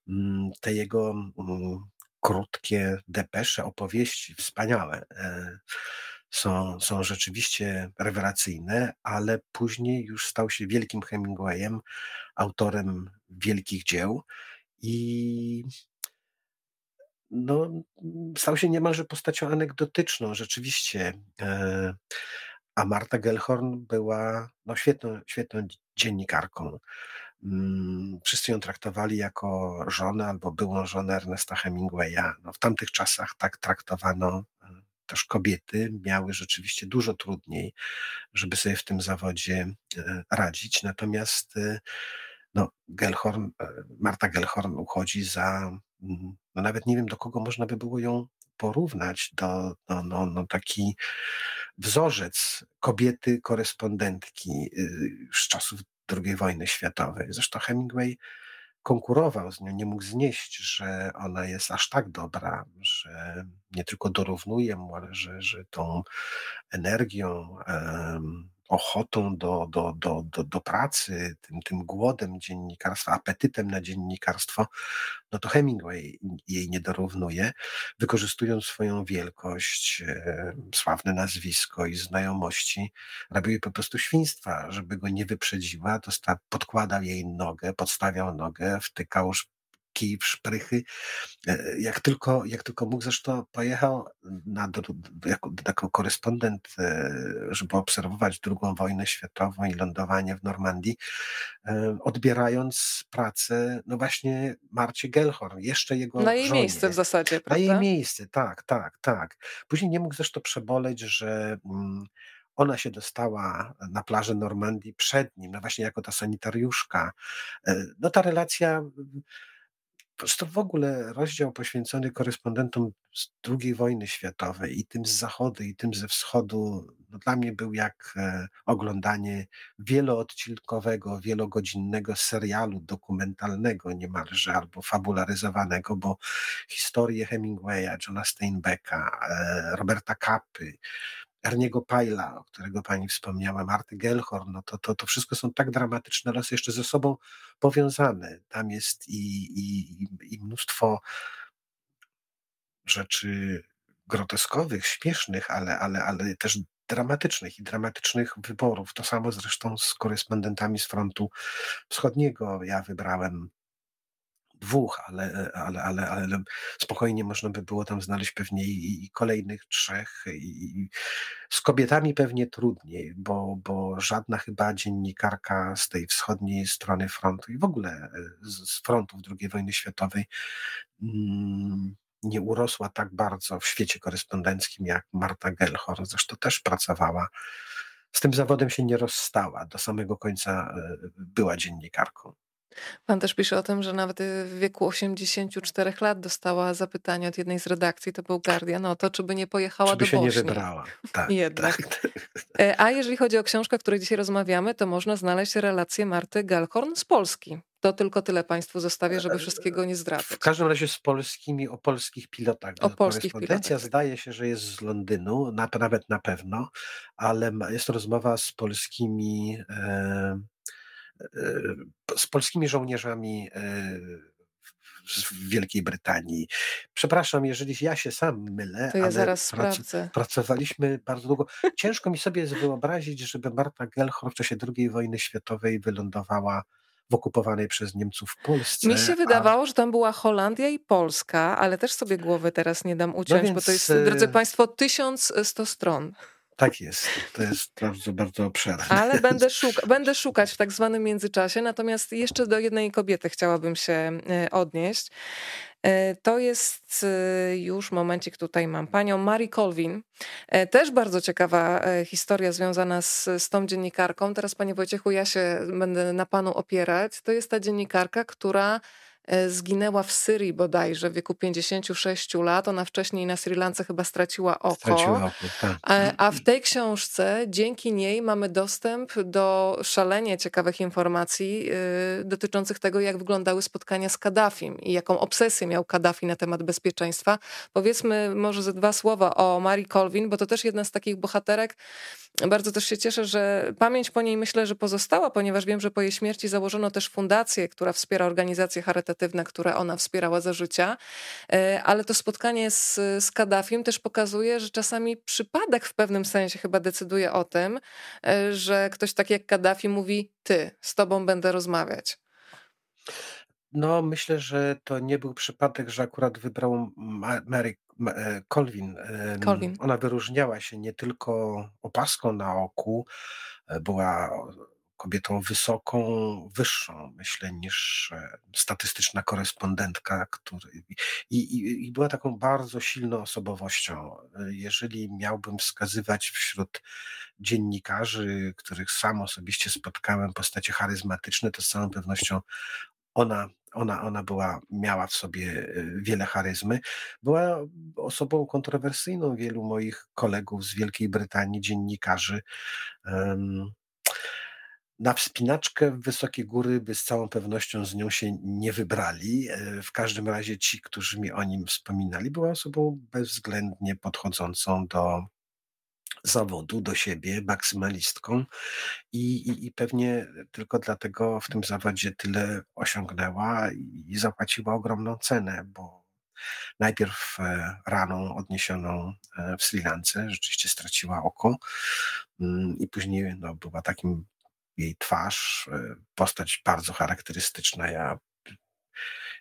Mm, te jego mm, krótkie depesze, opowieści, wspaniałe, e, są, są rzeczywiście rewelacyjne, ale później już stał się wielkim Hemingwayem, autorem wielkich dzieł. I no, stał się niemalże postacią anegdotyczną, rzeczywiście. E, a Marta Gellhorn była no, świetną, świetną dziennikarką. Mm, wszyscy ją traktowali jako żonę albo byłą żonę Ernesta Hemingwaya. No, w tamtych czasach tak traktowano e, też kobiety, miały rzeczywiście dużo trudniej, żeby sobie w tym zawodzie e, radzić. Natomiast no, Gellhorn, Marta Gellhorn uchodzi za mm, no nawet nie wiem, do kogo można by było ją porównać, do, do no, no taki wzorzec kobiety korespondentki y, z czasów II wojny światowej. Zresztą Hemingway konkurował z nią, nie mógł znieść, że ona jest aż tak dobra, że nie tylko dorównuje mu, ale że, że tą energią, ochotą do, do, do, do, do pracy, tym, tym głodem dziennikarstwa, apetytem na dziennikarstwo, no to Hemingway jej nie dorównuje, wykorzystując swoją wielkość, e, sławne nazwisko i znajomości, robił jej po prostu świństwa, żeby go nie wyprzedziła, to podkładał jej nogę, podstawiał nogę, wtykał kij w szprychy. E, jak tylko, jak tylko mógł, zresztą pojechał na, jako, jako korespondent, e, żeby obserwować II wojnę światową i lądowanie w Normandii, e, odbierając pracę, no właśnie Marcie Gellhorn, jeszcze jego Na jej żonie. miejsce w zasadzie, prawda? Na jej miejsce, tak, tak, tak. Później nie mógł zresztą przeboleć, że mm, ona się dostała na plażę Normandii przed nim, no właśnie jako ta sanitariuszka. No ta relacja to w ogóle rozdział poświęcony korespondentom z II wojny światowej i tym z zachodu, i tym ze wschodu, no dla mnie był jak e, oglądanie wieloodcinkowego, wielogodzinnego serialu dokumentalnego niemalże, albo fabularyzowanego, bo historie Hemingwaya, Johna Steinbecka, e, Roberta Kapy, Erniego Pajla, o którego pani wspomniała, Marty Gellhorn, no to, to, to wszystko są tak dramatyczne losy jeszcze ze sobą powiązane. Tam jest i, i, i mnóstwo rzeczy groteskowych, śmiesznych, ale, ale, ale też dramatycznych i dramatycznych wyborów. To samo zresztą z korespondentami z frontu wschodniego. Ja wybrałem dwóch, ale, ale, ale, ale spokojnie można by było tam znaleźć pewnie i, i kolejnych trzech. I, z kobietami pewnie trudniej, bo, bo żadna chyba dziennikarka z tej wschodniej strony frontu i w ogóle e, z, z frontów II wojny światowej mm, nie urosła tak bardzo w świecie korespondenckim jak Marta Gellhorn. Zresztą też pracowała. Z tym zawodem się nie rozstała. Do samego końca e, była dziennikarką. Pan też pisze o tym, że nawet w wieku 84 lat dostała zapytanie od jednej z redakcji, to był Guardian, o to, czy by nie pojechała czy by do się Bośni. nie wybrała. Tak, Jednak. Tak, tak. E, a jeżeli chodzi o książkę, o której dzisiaj rozmawiamy, to można znaleźć relację Marty Galhorn z Polski. To tylko tyle Państwu zostawię, żeby wszystkiego nie zdradzać. W każdym razie z polskimi, o polskich pilotach. O polskich pilotach. zdaje się, że jest z Londynu, nawet na pewno, ale jest rozmowa z polskimi e, E, z polskimi żołnierzami e, w Wielkiej Brytanii. Przepraszam, jeżeli ja się sam mylę, to ja ale zaraz sprawdzę. pracowaliśmy bardzo długo. Ciężko mi sobie wyobrazić, żeby Marta Gellhorn w czasie II wojny światowej wylądowała w okupowanej przez Niemców Polsce. Mi się wydawało, a... że tam była Holandia i Polska, ale też sobie głowy teraz nie dam no uciąć, no więc... bo to jest, drodzy Państwo, 1100 stron. Tak jest. To jest bardzo, bardzo obszerne. Ale będę, szuka będę szukać w tak zwanym międzyczasie. Natomiast jeszcze do jednej kobiety chciałabym się e, odnieść. E, to jest e, już momencik, tutaj mam panią Mary Colvin. Też bardzo ciekawa historia związana z, z tą dziennikarką. Teraz, panie Wojciechu, ja się będę na panu opierać. To jest ta dziennikarka, która zginęła w Syrii bodajże w wieku 56 lat. Ona wcześniej na Sri Lance chyba straciła oko. Straciła oko tak. E, a w tej książce dzięki niej mamy dostęp do szalenie ciekawych informacji e, dotyczących tego, jak wyglądały spotkania z Kaddafim i jaką obsesję miał Kaddafi na temat bezpieczeństwa. Powiedzmy może ze dwa słowa o Marii Colvin, bo to też jedna z takich bohaterek. Bardzo też się cieszę, że pamięć po niej myślę, że pozostała, ponieważ wiem, że po jej śmierci założono też fundację, która wspiera organizacje charytatywne które ona wspierała za życia. E, ale to spotkanie z, z Kaddafim też pokazuje, że czasami przypadek w pewnym sensie chyba decyduje o tym, e, że ktoś tak jak Kaddafi mówi: Ty, z tobą będę rozmawiać. No, myślę, że to nie był przypadek, że akurat wybrał Ma Mary e, Colvin. Colvin. ona wyróżniała się nie tylko opaską na oku, e, była kobietą wysoką, wyższą, myślę, niż e, statystyczna korespondentka, który i i i była taką bardzo silną osobowością. Jeżeli miałbym wskazywać wśród dziennikarzy, których sam osobiście spotkałem, postacie charyzmatyczne, to z całą pewnością ona ona ona była miała w sobie, e, wiele charyzmy. Była osobą kontrowersyjną. Wielu moich kolegów z Wielkiej Brytanii, dziennikarzy, em, na wspinaczkę w wysokie góry by z całą pewnością z nią się nie wybrali. E, w każdym razie ci, którzy mi o nim wspominali, była osobą bezwzględnie podchodzącą do zawodu, do siebie, maksymalistką i i i pewnie tylko dlatego w tym zawodzie tyle osiągnęła i zapłaciła ogromną cenę, bo najpierw, e, raną odniesioną, e, w Sri Lance rzeczywiście straciła oko, mm, i później, no, była takim jej twarz, e, postać bardzo charakterystyczna. Ja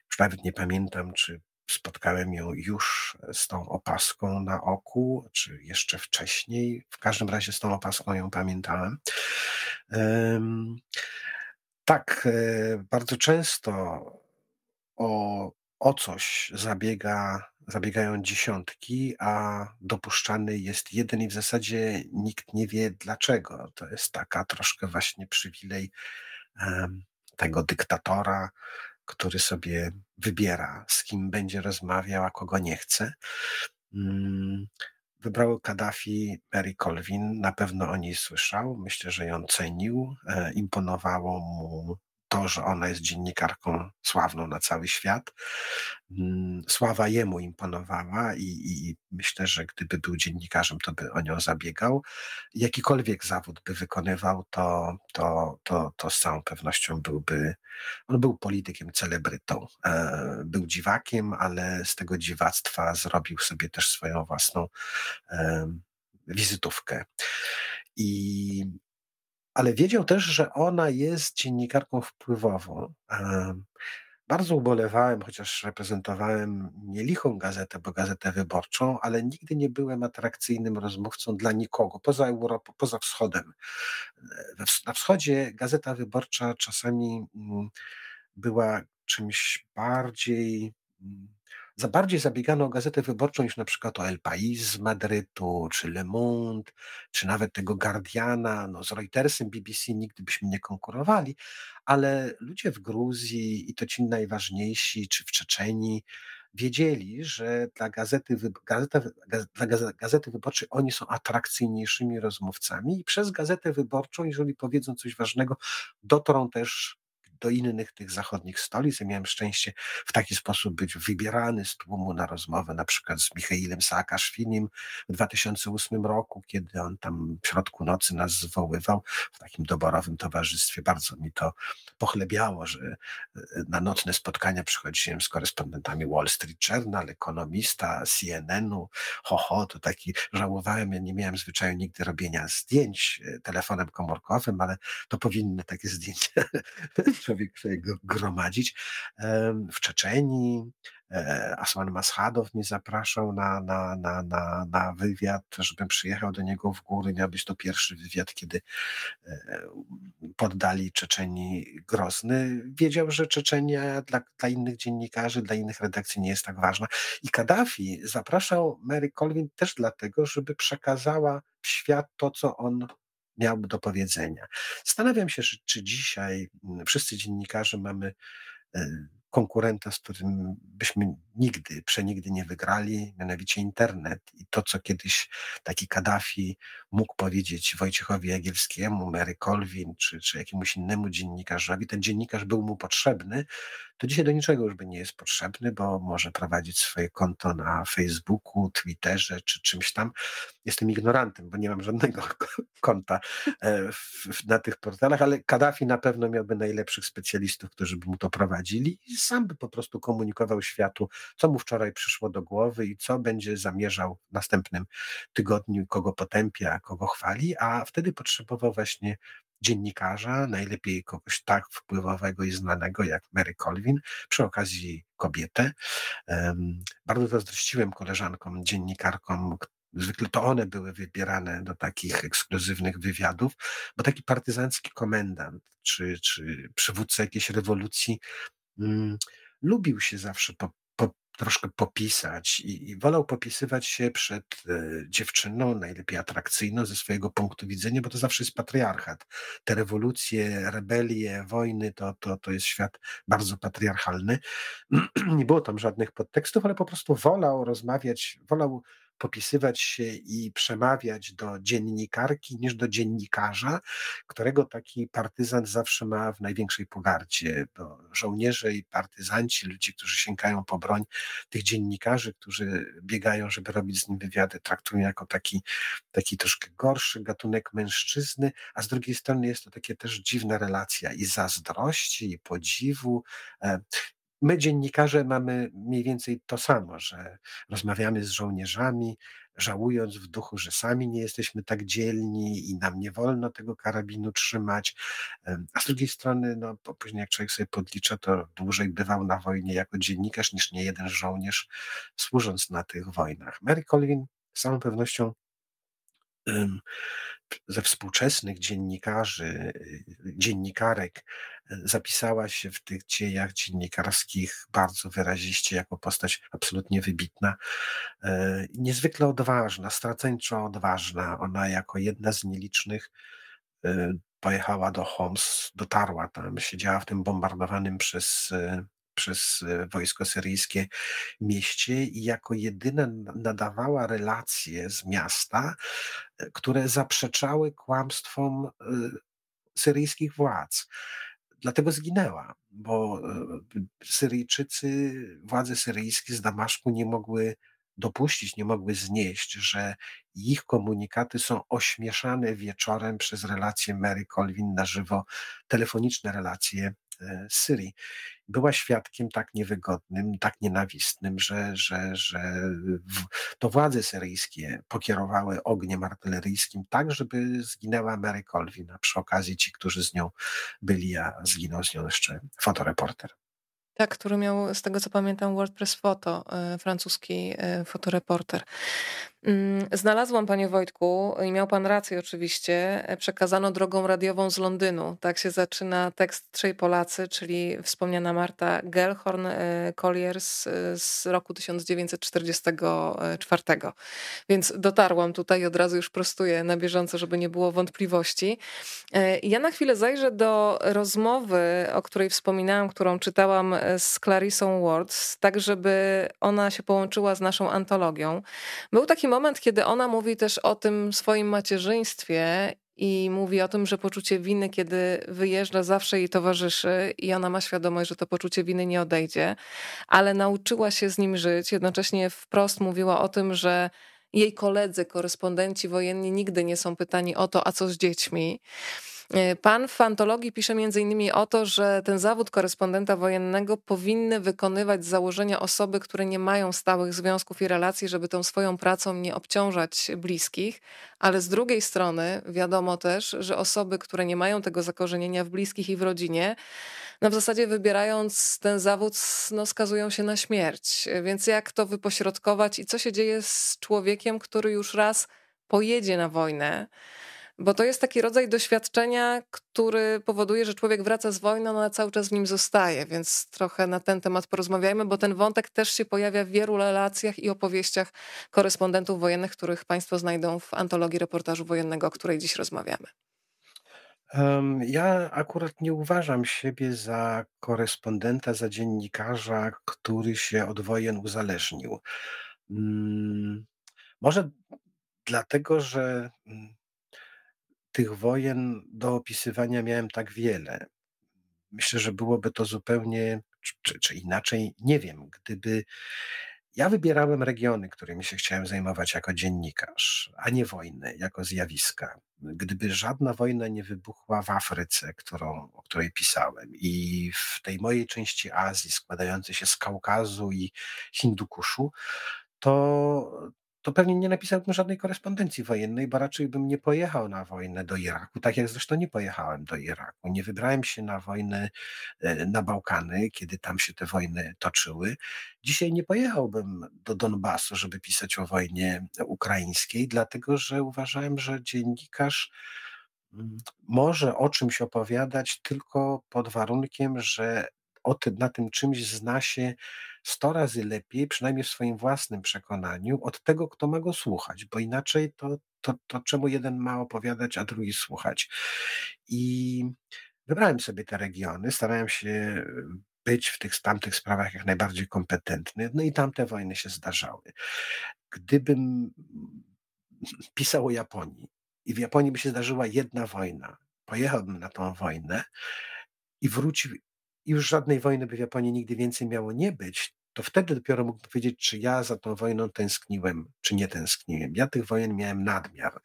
już nawet nie pamiętam, czy spotkałem ją już z tą opaską na oku, czy jeszcze wcześniej. W każdym razie z tą opaską ją pamiętałem. Tak, e, bardzo często o, o coś zabiega, zabiegają dziesiątki, a dopuszczany jest jeden i w zasadzie nikt nie wie dlaczego. To jest taka troszkę właśnie przywilej tego dyktatora, który sobie wybiera, z kim będzie rozmawiał, a kogo nie chce. Mm, wybrał Kaddafi Mary Colvin, na pewno o niej słyszał, myślę, że ją cenił, e, imponowało mu to, że ona jest dziennikarką sławną na cały świat. Mm, sława jemu imponowała i, i, myślę, że gdyby był dziennikarzem, to by o nią zabiegał. Jakikolwiek zawód by wykonywał, to, to, to, to z całą pewnością byłby, on był politykiem, celebrytą. E, był dziwakiem, ale z tego dziwactwa zrobił sobie też swoją własną wizytówkę. I ale wiedział też, że ona jest dziennikarką wpływową. Bardzo ubolewałem, chociaż reprezentowałem nielichą gazetę, bo gazetę wyborczą, ale nigdy nie byłem atrakcyjnym rozmówcą dla nikogo, poza Europą, poza wschodem. Na wschodzie gazeta wyborcza czasami mm, była czymś bardziej mm, za bardziej zabiegano o Gazetę Wyborczą niż na przykład o El País z Madrytu, czy Le Monde, czy nawet tego Guardiana. No, z Reutersem, BBC nigdy byśmy nie konkurowali, ale ludzie w Gruzji i to ci najważniejsi, czy w Czeczeni, wiedzieli, że dla gazety, gazeta, dla gazety wyborczej oni są atrakcyjniejszymi rozmówcami i przez gazetę wyborczą, jeżeli powiedzą coś ważnego, dotrą też do innych tych zachodnich stolic. Ja miałem szczęście w taki sposób być wybierany z tłumu na rozmowę, na przykład z Michailem Saakaszwinim w 2008 roku, kiedy on tam w środku nocy nas zwoływał w takim doborowym towarzystwie. Bardzo mi to pochlebiało, że e, na nocne spotkania przychodziłem z korespondentami Wall Street Journal, ekonomista, CNN-u, ho, ho, to taki żałowałem, ja nie miałem zwyczaju nigdy robienia zdjęć e, telefonem komórkowym, ale to powinny takie zdjęcia człowiek sobie gromadzić. W Czeczeni e, Asman Maschadow mnie zapraszał na, na, na, na, na wywiad, żebym przyjechał do niego w góry. Miał być to pierwszy wywiad, kiedy e, poddali Czeczeni Grozny. Wiedział, że Czeczenia dla, dla innych dziennikarzy, dla innych redakcji nie jest tak ważna. I Kaddafi zapraszał Mary Colvin też dlatego, żeby przekazała w świat to, co on miałby do powiedzenia. Zastanawiam się, czy, czy dzisiaj mm, wszyscy dziennikarze mamy e, konkurenta, z którym byśmy nigdy, przenigdy nie wygrali, mianowicie internet. I to, co kiedyś taki Kaddafi mógł powiedzieć Wojciechowi Jagielskiemu, Mary Colvin, czy, czy jakiemuś innemu dziennikarzowi, ten dziennikarz był mu potrzebny, to dzisiaj do niczego już by nie jest potrzebny, bo może prowadzić swoje konto na Facebooku, Twitterze czy czymś tam. Jestem ignorantem, bo nie mam żadnego konta e, na tych portalach, ale Kaddafi na pewno miałby najlepszych specjalistów, którzy by mu to prowadzili i sam by po prostu komunikował światu, co mu wczoraj przyszło do głowy i co będzie zamierzał w następnym tygodniu, kogo potępia, kogo chwali, a wtedy potrzebował właśnie dziennikarza, najlepiej kogoś tak wpływowego i znanego jak Mary Colvin, przy okazji kobietę. Bardzo zazdrościłem koleżankom, dziennikarkom, Zwykle to one były wybierane do takich ekskluzywnych wywiadów, bo taki partyzancki komendant czy, czy przywódca jakiejś rewolucji mm, lubił się zawsze po, troszkę popisać i, i, wolał popisywać się przed e, dziewczyną, najlepiej atrakcyjną ze swojego punktu widzenia, bo to zawsze jest patriarchat. Te rewolucje, rebelie, wojny to, to, to jest świat bardzo patriarchalny. Nie było tam żadnych podtekstów, ale po prostu wolał rozmawiać, wolał popisywać się i przemawiać do dziennikarki niż do dziennikarza, którego taki partyzant zawsze ma w największej pogardzie. Bo żołnierze i partyzanci, ludzie, którzy sięgają po broń, tych dziennikarzy, którzy biegają, żeby robić z nim wywiady, traktują jako taki, taki troszkę gorszy gatunek mężczyzny, a z drugiej strony jest to takie też dziwna relacja i zazdrości, i podziwu. My, dziennikarze, mamy mniej więcej to samo, że rozmawiamy z żołnierzami, żałując w duchu, że sami nie jesteśmy tak dzielni i nam nie wolno tego karabinu trzymać. A z drugiej strony, no, później jak człowiek sobie podlicza, to dłużej bywał na wojnie jako dziennikarz niż nie jeden żołnierz, służąc na tych wojnach. Mary Colvin z całą pewnością ze współczesnych dziennikarzy, dziennikarek e, zapisała się w tych dziejach dziennikarskich bardzo wyraziście jako postać absolutnie wybitna, e, niezwykle odważna, straceńczo odważna. Ona jako jedna z nielicznych e, pojechała do Homs, dotarła tam, siedziała w tym bombardowanym przez przez wojsko syryjskie mieście i jako jedyna nadawała relacje z miasta, które zaprzeczały kłamstwom syryjskich władz. Dlatego zginęła, bo Syryjczycy, władze syryjskie z Damaszku nie mogły dopuścić, nie mogły znieść, że ich komunikaty są ośmieszane wieczorem przez relacje Mary Colvin na żywo, telefoniczne relacje e, z Syrii. Była świadkiem tak niewygodnym, tak nienawistnym, że, że, że to władze syryjskie pokierowały ogniem artyleryjskim tak, żeby zginęła Mary Colvin, a przy okazji ci, którzy z nią byli, a zginął z nią jeszcze fotoreporter. Tak, który miał, z tego co pamiętam, WordPress Photo, e, francuski e, fotoreporter. Mm, znalazłam, panie Wojtku, i miał pan rację oczywiście, e, przekazano drogą radiową z Londynu. Tak się zaczyna tekst Trzej Polacy, czyli wspomniana Marta Gellhorn Colliers z roku 1944. Więc dotarłam tutaj, od razu już prostuję na bieżąco, żeby nie było wątpliwości. Ja na chwilę zajrzę do rozmowy, o której wspominałam, którą czytałam z Clarissą Wards, tak żeby ona się połączyła z naszą antologią. Był taki moment, kiedy ona mówi też o tym swoim macierzyństwie i mówi o tym, że poczucie winy, kiedy wyjeżdża, zawsze jej towarzyszy i ona ma świadomość, że to poczucie winy nie odejdzie, ale nauczyła się z nim żyć. Jednocześnie wprost mówiła o tym, że jej koledzy, korespondenci wojenni nigdy nie są pytani o to, a co z dziećmi. E, pan w antologii pisze innymi o to, że ten zawód korespondenta wojennego powinny wykonywać z założenia osoby, które nie mają stałych związków i relacji, żeby tą swoją pracą nie obciążać bliskich, ale z drugiej strony wiadomo też, że osoby, które nie mają tego zakorzenienia w bliskich i w rodzinie, no w zasadzie wybierając ten zawód, no skazują się na śmierć. Więc jak to wypośrodkować i co się dzieje z człowiekiem, który już raz pojedzie na wojnę? Bo to jest taki rodzaj doświadczenia, który powoduje, że człowiek wraca z wojny, no, ale cały czas w nim zostaje, więc trochę na ten temat porozmawiajmy, bo ten wątek też się pojawia w wielu relacjach i opowieściach korespondentów wojennych, których Państwo znajdą w antologii reportażu wojennego, o której dziś rozmawiamy. Ja akurat nie uważam siebie za korespondenta, za dziennikarza, który się od wojen uzależnił. Mm, może dlatego, że mm, tych wojen do opisywania miałem tak wiele. Myślę, że byłoby to zupełnie, czy, czy inaczej, nie wiem, gdyby ja wybierałem regiony, którymi się chciałem zajmować jako dziennikarz, a nie wojny jako zjawiska. Gdyby żadna wojna nie wybuchła w Afryce, którą, o której pisałem, i w tej mojej części Azji, składającej się z Kaukazu i Hindukuszu, to to pewnie nie napisałbym żadnej korespondencji wojennej, bo raczej bym nie pojechał na wojnę do Iraku, tak jak zresztą nie pojechałem do Iraku. Nie wybrałem się na wojnę e, na Bałkany, kiedy tam się te wojny toczyły. Dzisiaj nie pojechałbym do Donbasu, żeby pisać o wojnie ukraińskiej, dlatego że uważałem, że dziennikarz mm, może o czymś opowiadać tylko pod warunkiem, że o tym, na tym czymś zna się sto razy lepiej, przynajmniej w swoim własnym przekonaniu, od tego, kto ma go słuchać, bo inaczej to, to, to czemu jeden ma opowiadać, a drugi słuchać. I wybrałem sobie te regiony, starałem się być w tych tamtych sprawach jak najbardziej kompetentny, no i tamte wojny się zdarzały. Gdybym pisał o Japonii i w Japonii by się zdarzyła jedna wojna, pojechałbym na tą wojnę i wrócił i już żadnej wojny by w Japonii nigdy więcej miało nie być, to wtedy dopiero mógł powiedzieć, czy ja za tą wojną tęskniłem, czy nie tęskniłem. Ja tych wojen miałem nadmiar.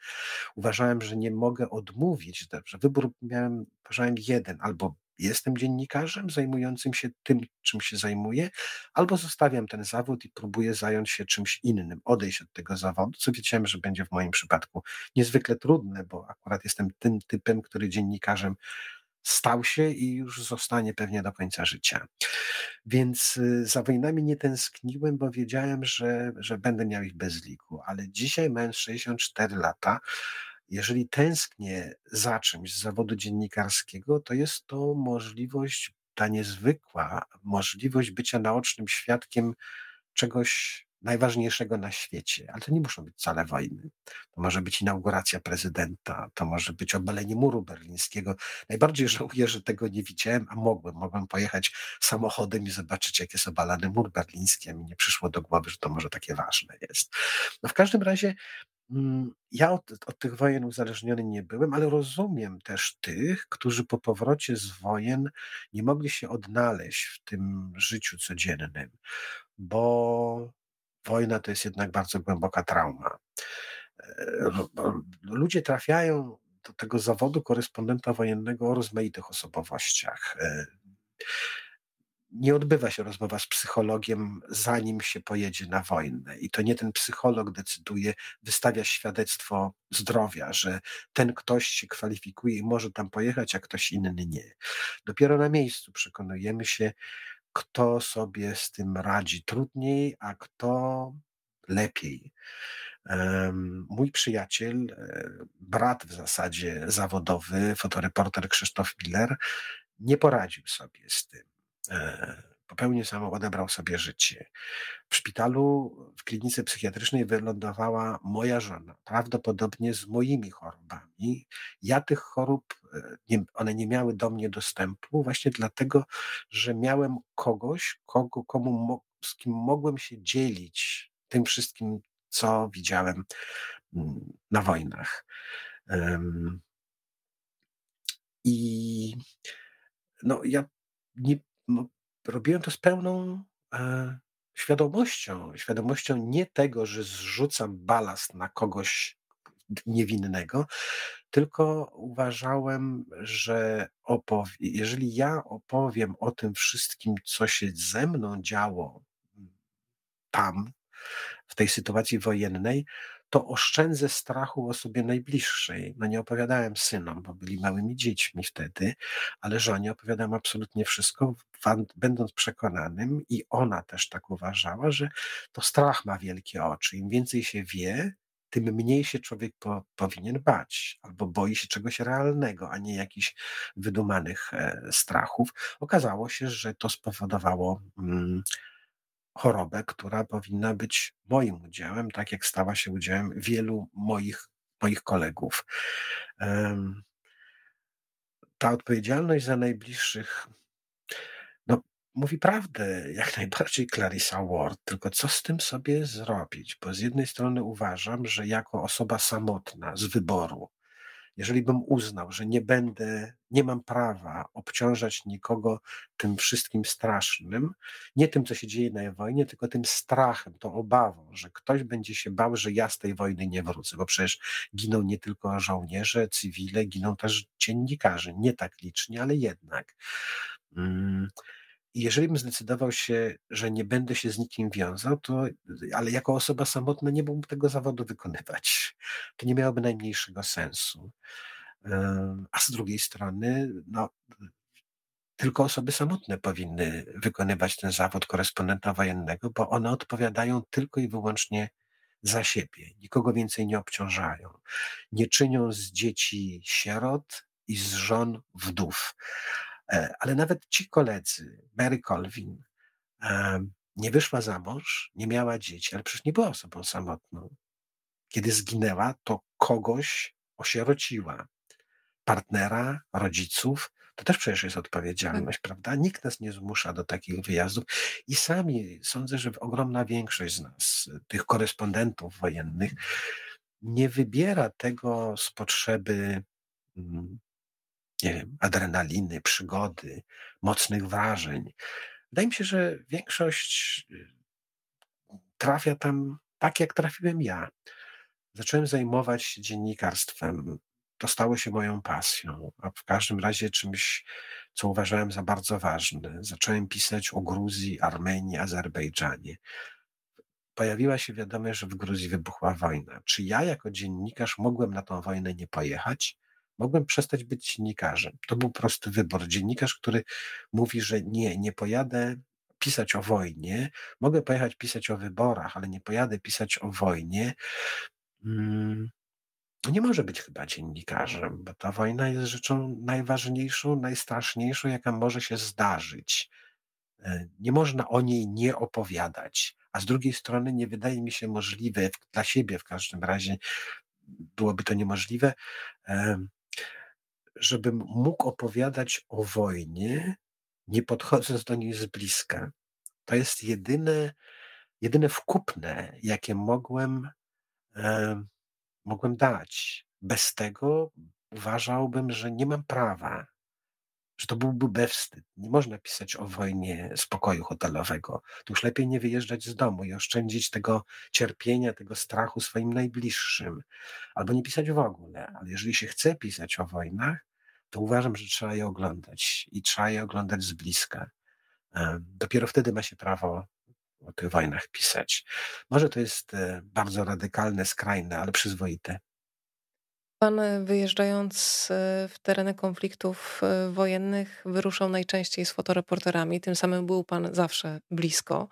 Uważałem, że nie mogę odmówić, że wybór miałem, uważałem jeden, albo jestem dziennikarzem zajmującym się tym, czym się zajmuję, albo zostawiam ten zawód i próbuję zająć się czymś innym, odejść od tego zawodu, co wiedziałem, że będzie w moim przypadku niezwykle trudne, bo akurat jestem tym typem, który dziennikarzem stał się i już zostanie pewnie do końca życia. Więc y, za wojnami nie tęskniłem, bo wiedziałem, że, że będę miał ich bez liku. Ale dzisiaj, mając 64 lata, jeżeli tęsknię za czymś z zawodu dziennikarskiego, to jest to możliwość, ta niezwykła możliwość bycia naocznym świadkiem czegoś najważniejszego na świecie, ale to nie muszą być wcale wojny. To może być inauguracja prezydenta, to może być obalenie muru berlińskiego. Najbardziej żałuję, że tego nie widziałem, a mogłem. Mogłem pojechać samochodem i zobaczyć, jak jest obalany mur berliński, a mi nie przyszło do głowy, że to może takie ważne jest. No w każdym razie mm, ja od, od, tych wojen uzależniony nie byłem, ale rozumiem też tych, którzy po powrocie z wojen nie mogli się odnaleźć w tym życiu codziennym, bo wojna to jest jednak bardzo głęboka trauma. E, ludzie trafiają do tego zawodu korespondenta wojennego o rozmaitych osobowościach. E, nie odbywa się rozmowa z psychologiem, zanim się pojedzie na wojnę. I to nie ten psycholog decyduje, wystawia świadectwo zdrowia, że ten ktoś się kwalifikuje i może tam pojechać, a ktoś inny nie. Dopiero na miejscu przekonujemy się, kto sobie z tym radzi trudniej, a kto lepiej. Mój przyjaciel, e, brat w zasadzie zawodowy, fotoreporter Krzysztof Miller, nie poradził sobie z tym. Popełnił samo, odebrał sobie życie. W szpitalu, w klinice psychiatrycznej wylądowała moja żona, prawdopodobnie z moimi chorobami. Ja tych chorób, e, nie, one nie miały do mnie dostępu, właśnie dlatego, że miałem kogoś, kogo, komu, z kim mogłem się dzielić tym wszystkim, co widziałem mm, na wojnach. I no, ja nie, robiłem to z pełną e, świadomością. Świadomością nie tego, że zrzucam balast na kogoś niewinnego, tylko uważałem, że jeżeli ja opowiem o tym wszystkim, co się ze mną działo tam, w tej sytuacji wojennej, to oszczędzę strachu osobie najbliższej. No nie opowiadałem synom, bo byli małymi dziećmi wtedy, ale żonie opowiadałem absolutnie wszystko, będąc przekonanym i ona też tak uważała, że to strach ma wielkie oczy. Im więcej się wie, tym mniej się człowiek po, powinien bać, albo boi się czegoś realnego, a nie jakichś wydumanych e, strachów. Okazało się, że to spowodowało mm, chorobę, która powinna być moim udziałem, tak jak stała się udziałem wielu moich, moich kolegów. Ta odpowiedzialność za najbliższych, no, mówi prawdę jak najbardziej Clarissa Ward, tylko co z tym sobie zrobić? Bo z jednej strony uważam, że jako osoba samotna z wyboru, jeżeli bym uznał, że nie będę, nie mam prawa obciążać nikogo tym wszystkim strasznym, nie tym, co się dzieje na wojnie, tylko tym strachem, tą obawą, że ktoś będzie się bał, że ja z tej wojny nie wrócę, bo przecież giną nie tylko żołnierze, cywile, giną też dziennikarze, nie tak licznie, ale jednak. Mm, jeżeli bym zdecydował się, że nie będę się z nikim wiązał, to, ale jako osoba samotna nie mógłbym tego zawodu wykonywać. To nie miałoby najmniejszego sensu. A z drugiej strony, no, tylko osoby samotne powinny wykonywać ten zawód korespondenta wojennego, bo one odpowiadają tylko i wyłącznie za siebie, nikogo więcej nie obciążają. Nie czynią z dzieci sierot i z żon wdów. E, ale nawet ci koledzy, Mary Colvin, nie wyszła za mąż, nie miała dzieci, ale przecież nie była osobą samotną. Kiedy zginęła, to kogoś osierociła. Partnera, rodziców, to też przecież jest odpowiedzialność, tak. prawda? Nikt nas nie zmusza do takich wyjazdów i sami sądzę, że ogromna większość z nas, tych korespondentów wojennych, nie wybiera tego z potrzeby mm, nie wiem, adrenaliny, przygody, mocnych wrażeń. Wydaje mi się, że większość y, trafia tam tak, jak trafiłem ja. Zacząłem zajmować się dziennikarstwem. To stało się moją pasją, a w każdym razie czymś, co uważałem za bardzo ważne. Zacząłem pisać o Gruzji, Armenii, Azerbejdżanie. Pojawiła się wiadomość, że w Gruzji wybuchła wojna. Czy ja, jako dziennikarz, mogłem na tą wojnę nie pojechać? Mogłem przestać być dziennikarzem. To był prosty wybór. Dziennikarz, który mówi, że nie, nie pojadę pisać o wojnie, mogę pojechać pisać o wyborach, ale nie pojadę pisać o wojnie. Hmm, nie może być chyba dziennikarzem, bo ta wojna jest rzeczą najważniejszą, najstraszniejszą, jaka może się zdarzyć. E, nie można o niej nie opowiadać, a z drugiej strony nie wydaje mi się możliwe, dla siebie w każdym razie byłoby to niemożliwe, żebym mógł opowiadać o wojnie, nie podchodząc do niej z bliska. To jest jedyne, jedyne wkupne, jakie mogłem, e, mogłem dać. Bez tego uważałbym, że nie mam prawa że to byłby bewstyd. Nie można pisać o wojnie z pokoju hotelowego. To już lepiej nie wyjeżdżać z domu i oszczędzić tego cierpienia, tego strachu swoim najbliższym. Albo nie pisać w ogóle. Ale jeżeli się chce pisać o wojnach, to uważam, że trzeba je oglądać i trzeba je oglądać z bliska. Dopiero wtedy ma się prawo o tych wojnach pisać. Może to jest e, bardzo radykalne, skrajne, ale przyzwoite. Pan e, wyjeżdżając e, w tereny konfliktów e, wojennych wyruszał najczęściej z fotoreporterami, tym samym był pan zawsze blisko.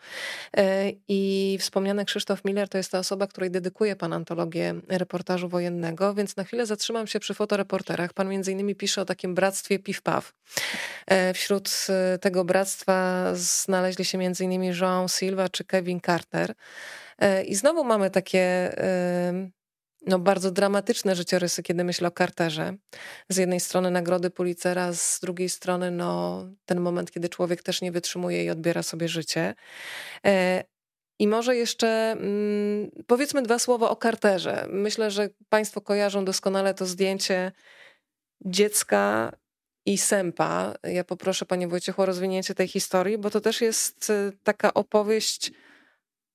I wspomniany Krzysztof Miller to jest ta osoba, której dedykuje pan antologię reportażu wojennego, więc na chwilę zatrzymam się przy fotoreporterach. Pan między innymi pisze o takim bractwie Piw-Paw. Wśród tego bractwa znaleźli się między innymi João Silva czy Kevin Carter. I znowu mamy takie no, bardzo dramatyczne życiorysy, kiedy myślę o Carterze. Z jednej strony nagrody Pulitzera, z drugiej strony no, ten moment, kiedy człowiek też nie wytrzymuje i odbiera sobie życie. E, I może jeszcze mm, powiedzmy dwa słowa o Carterze. Myślę, że Państwo kojarzą doskonale to zdjęcie dziecka i sępa. Ja poproszę Panie Wojciechu o rozwinięcie tej historii, bo to też jest e, taka opowieść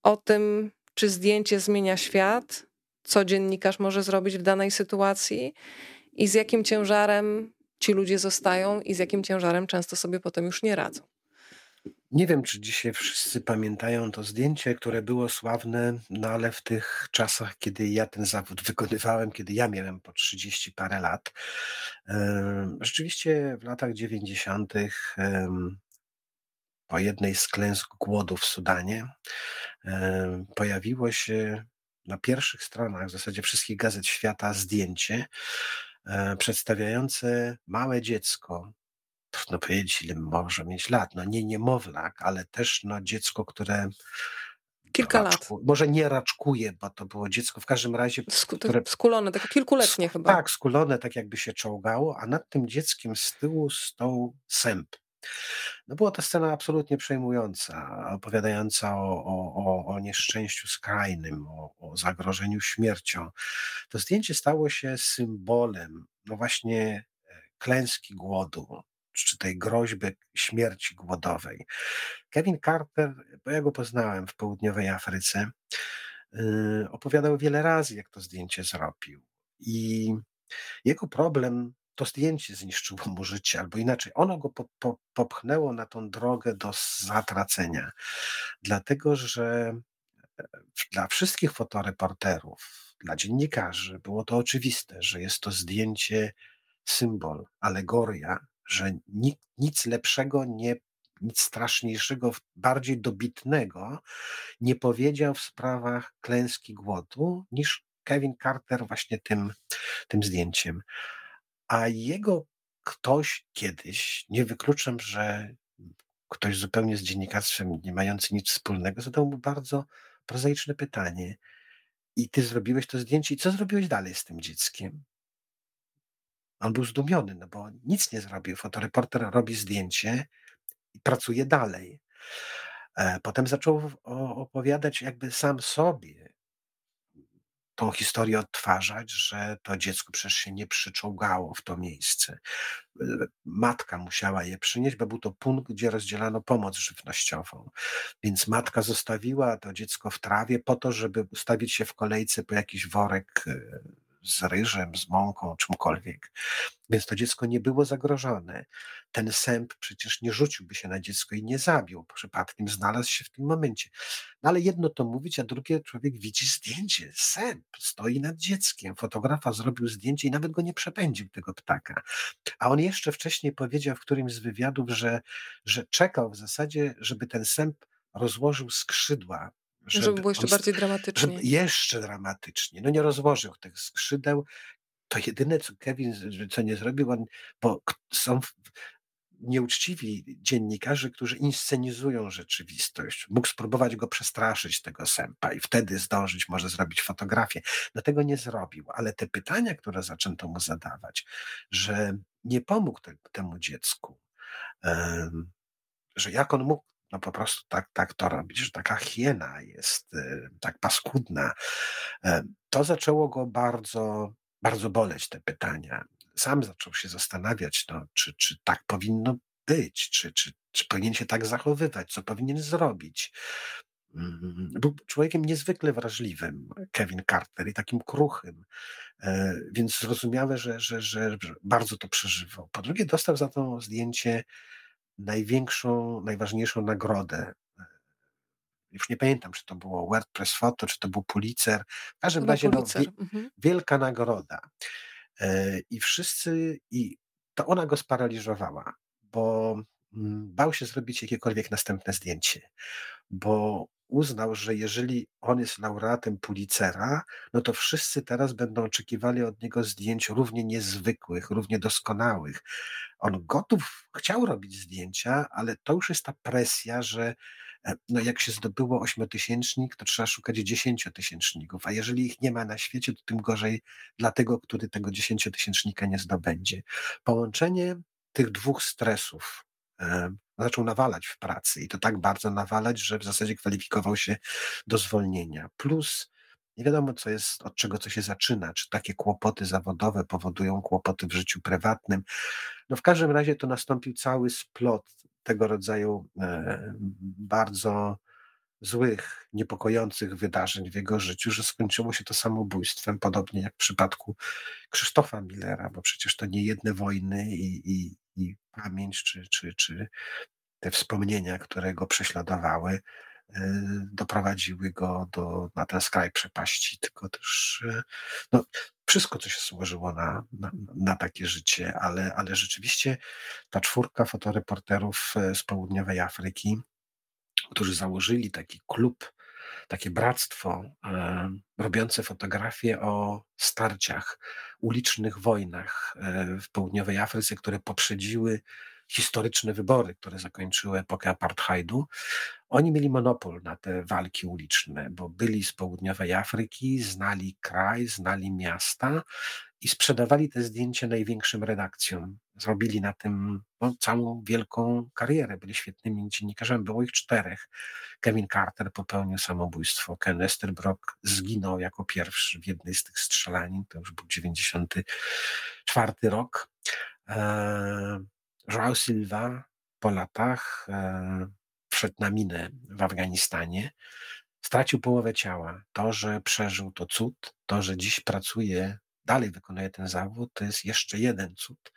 o tym, czy zdjęcie zmienia świat, co dziennikarz może zrobić w danej sytuacji i z jakim ciężarem ci ludzie zostają i z jakim ciężarem często sobie potem już nie radzą. Nie wiem, czy dzisiaj wszyscy pamiętają to zdjęcie, które było sławne, no ale w tych czasach, kiedy ja ten zawód wykonywałem, kiedy ja miałem po 30 parę lat, rzeczywiście w latach 90. po jednej z klęsk głodu w Sudanie pojawiło się na pierwszych stronach w zasadzie wszystkich gazet świata zdjęcie e, przedstawiające małe dziecko. Trudno powiedzieć, ile może mieć lat. No nie niemowlak, ale też no, dziecko, które Kilka raczku, lat. Może nie raczkuje, bo to było dziecko w każdym razie. które, skulone, takie kilkuletnie chyba. Tak, skulone, tak jakby się czołgało, a nad tym dzieckiem z tyłu stał sęp. No była to scena absolutnie przejmująca, opowiadająca o, o, o nieszczęściu skrajnym, o, o zagrożeniu śmiercią. To zdjęcie stało się symbolem, no właśnie, e, klęski głodu, czy tej groźby śmierci głodowej. Kevin Carter, bo ja go poznałem w południowej Afryce, yy, opowiadał wiele razy, jak to zdjęcie zrobił. I jego problem to zdjęcie zniszczyło mu życie, albo inaczej, ono go po, po, popchnęło na tą drogę do zatracenia. Dlatego, że e, dla wszystkich fotoreporterów, dla dziennikarzy było to oczywiste, że jest to zdjęcie, symbol, alegoria, że nic, nic lepszego nie nic straszniejszego, bardziej dobitnego nie powiedział w sprawach klęski głodu niż Kevin Carter właśnie tym, tym zdjęciem. A jego ktoś kiedyś, nie wykluczam, że ktoś zupełnie z dziennikarstwem nie mający nic wspólnego, zadał mu bardzo prozaiczne pytanie. I ty zrobiłeś to zdjęcie, i co zrobiłeś dalej z tym dzieckiem? On był zdumiony, no bo nic nie zrobił. Fotoreporter robi zdjęcie i pracuje dalej. E, potem zaczął opowiadać jakby sam sobie tą historię odtwarzać, że to dziecko przecież się nie przyczołgało w to miejsce. E, matka musiała je przynieść, bo był to punkt, gdzie rozdzielano pomoc żywnościową. Więc matka zostawiła to dziecko w trawie po to, żeby ustawić się w kolejce po jakiś worek e, z ryżem, z mąką, czymkolwiek. Więc to dziecko nie było zagrożone. Ten sęp przecież nie rzuciłby się na dziecko i nie zabił. Przypadkiem znalazł się w tym momencie. No ale jedno to mówić, a drugie człowiek widzi zdjęcie. Sęp stoi nad dzieckiem. Fotografa zrobił zdjęcie i nawet go nie przepędził, tego ptaka. A on jeszcze wcześniej powiedział w którymś z wywiadów, że, że czekał w zasadzie, żeby ten sęp rozłożył skrzydła żeby, żeby było jeszcze on, bardziej dramatycznie. jeszcze dramatycznie. No nie rozłożył tych skrzydeł. To jedyne, co Kevin co nie zrobił, on, bo są nieuczciwi dziennikarze, którzy inscenizują rzeczywistość. Mógł spróbować go przestraszyć, tego sępa, i wtedy zdążyć może zrobić fotografię. No tego nie zrobił, ale te pytania, które zaczęto mu zadawać, że nie pomógł te, temu dziecku, um, że jak on mógł no po prostu tak, tak to robić, że taka hiena jest y, tak paskudna. E, to zaczęło go bardzo, bardzo boleć, te pytania. Sam zaczął się zastanawiać, no, czy, czy tak powinno być, czy, czy, czy powinien się tak zachowywać, co powinien zrobić. Mm, był człowiekiem niezwykle wrażliwym, Kevin Carter, i takim kruchym, e, więc zrozumiałe, że, że, że bardzo to przeżywał. Po drugie, dostał za to zdjęcie największą, najważniejszą nagrodę. Już nie pamiętam, czy to było WordPress Photo, czy to był Pulitzer. W każdym razie no, mhm. wielka nagroda. E, I wszyscy, i to ona go sparaliżowała, bo mm, bał się zrobić jakiekolwiek następne zdjęcie, bo uznał, że jeżeli on jest laureatem Pulitzera, no to wszyscy teraz będą oczekiwali od niego zdjęć równie niezwykłych, równie doskonałych. On gotów, chciał robić zdjęcia, ale to już jest ta presja, że e, no jak się zdobyło ośmiotysięcznik, to trzeba szukać dziesięciotysięczników, a jeżeli ich nie ma na świecie, to tym gorzej dla tego, który tego dziesięciotysięcznika nie zdobędzie. Połączenie tych dwóch stresów, zaczął nawalać w pracy i to tak bardzo nawalać, że w zasadzie kwalifikował się do zwolnienia. Plus nie wiadomo, co jest, od czego co się zaczyna, czy takie kłopoty zawodowe powodują kłopoty w życiu prywatnym. No w każdym razie to nastąpił cały splot tego rodzaju e, bardzo złych, niepokojących wydarzeń w jego życiu, że skończyło się to samobójstwem, podobnie jak w przypadku Krzysztofa Millera, bo przecież to nie jedne wojny i, i, i pamięć, czy, czy, czy te wspomnienia, które go prześladowały, e, doprowadziły go do, na ten skraj przepaści, tylko też e, no, wszystko, co się złożyło na, na, na, takie życie, ale, ale rzeczywiście ta czwórka fotoreporterów e, z południowej Afryki, którzy założyli taki klub, takie bractwo e, robiące fotografie o starciach, ulicznych wojnach e, w południowej Afryce, które poprzedziły historyczne wybory, które zakończyły epokę apartheidu. Oni mieli monopol na te walki uliczne, bo byli z południowej Afryki, znali kraj, znali miasta i sprzedawali te zdjęcia największym redakcjom. Zrobili na tym no, całą wielką karierę, byli świetnymi dziennikarzami, było ich czterech. Kevin Carter popełnił samobójstwo, Ken Esterbrock zginął jako pierwszy w jednej z tych strzelanin, to już był 94 rok. Eee, Joao Silva po latach e, wszedł na minę w Afganistanie, stracił połowę ciała. To, że przeżył to cud, to, że dziś pracuje dalej wykonuje ten zawód, to jest jeszcze jeden cud.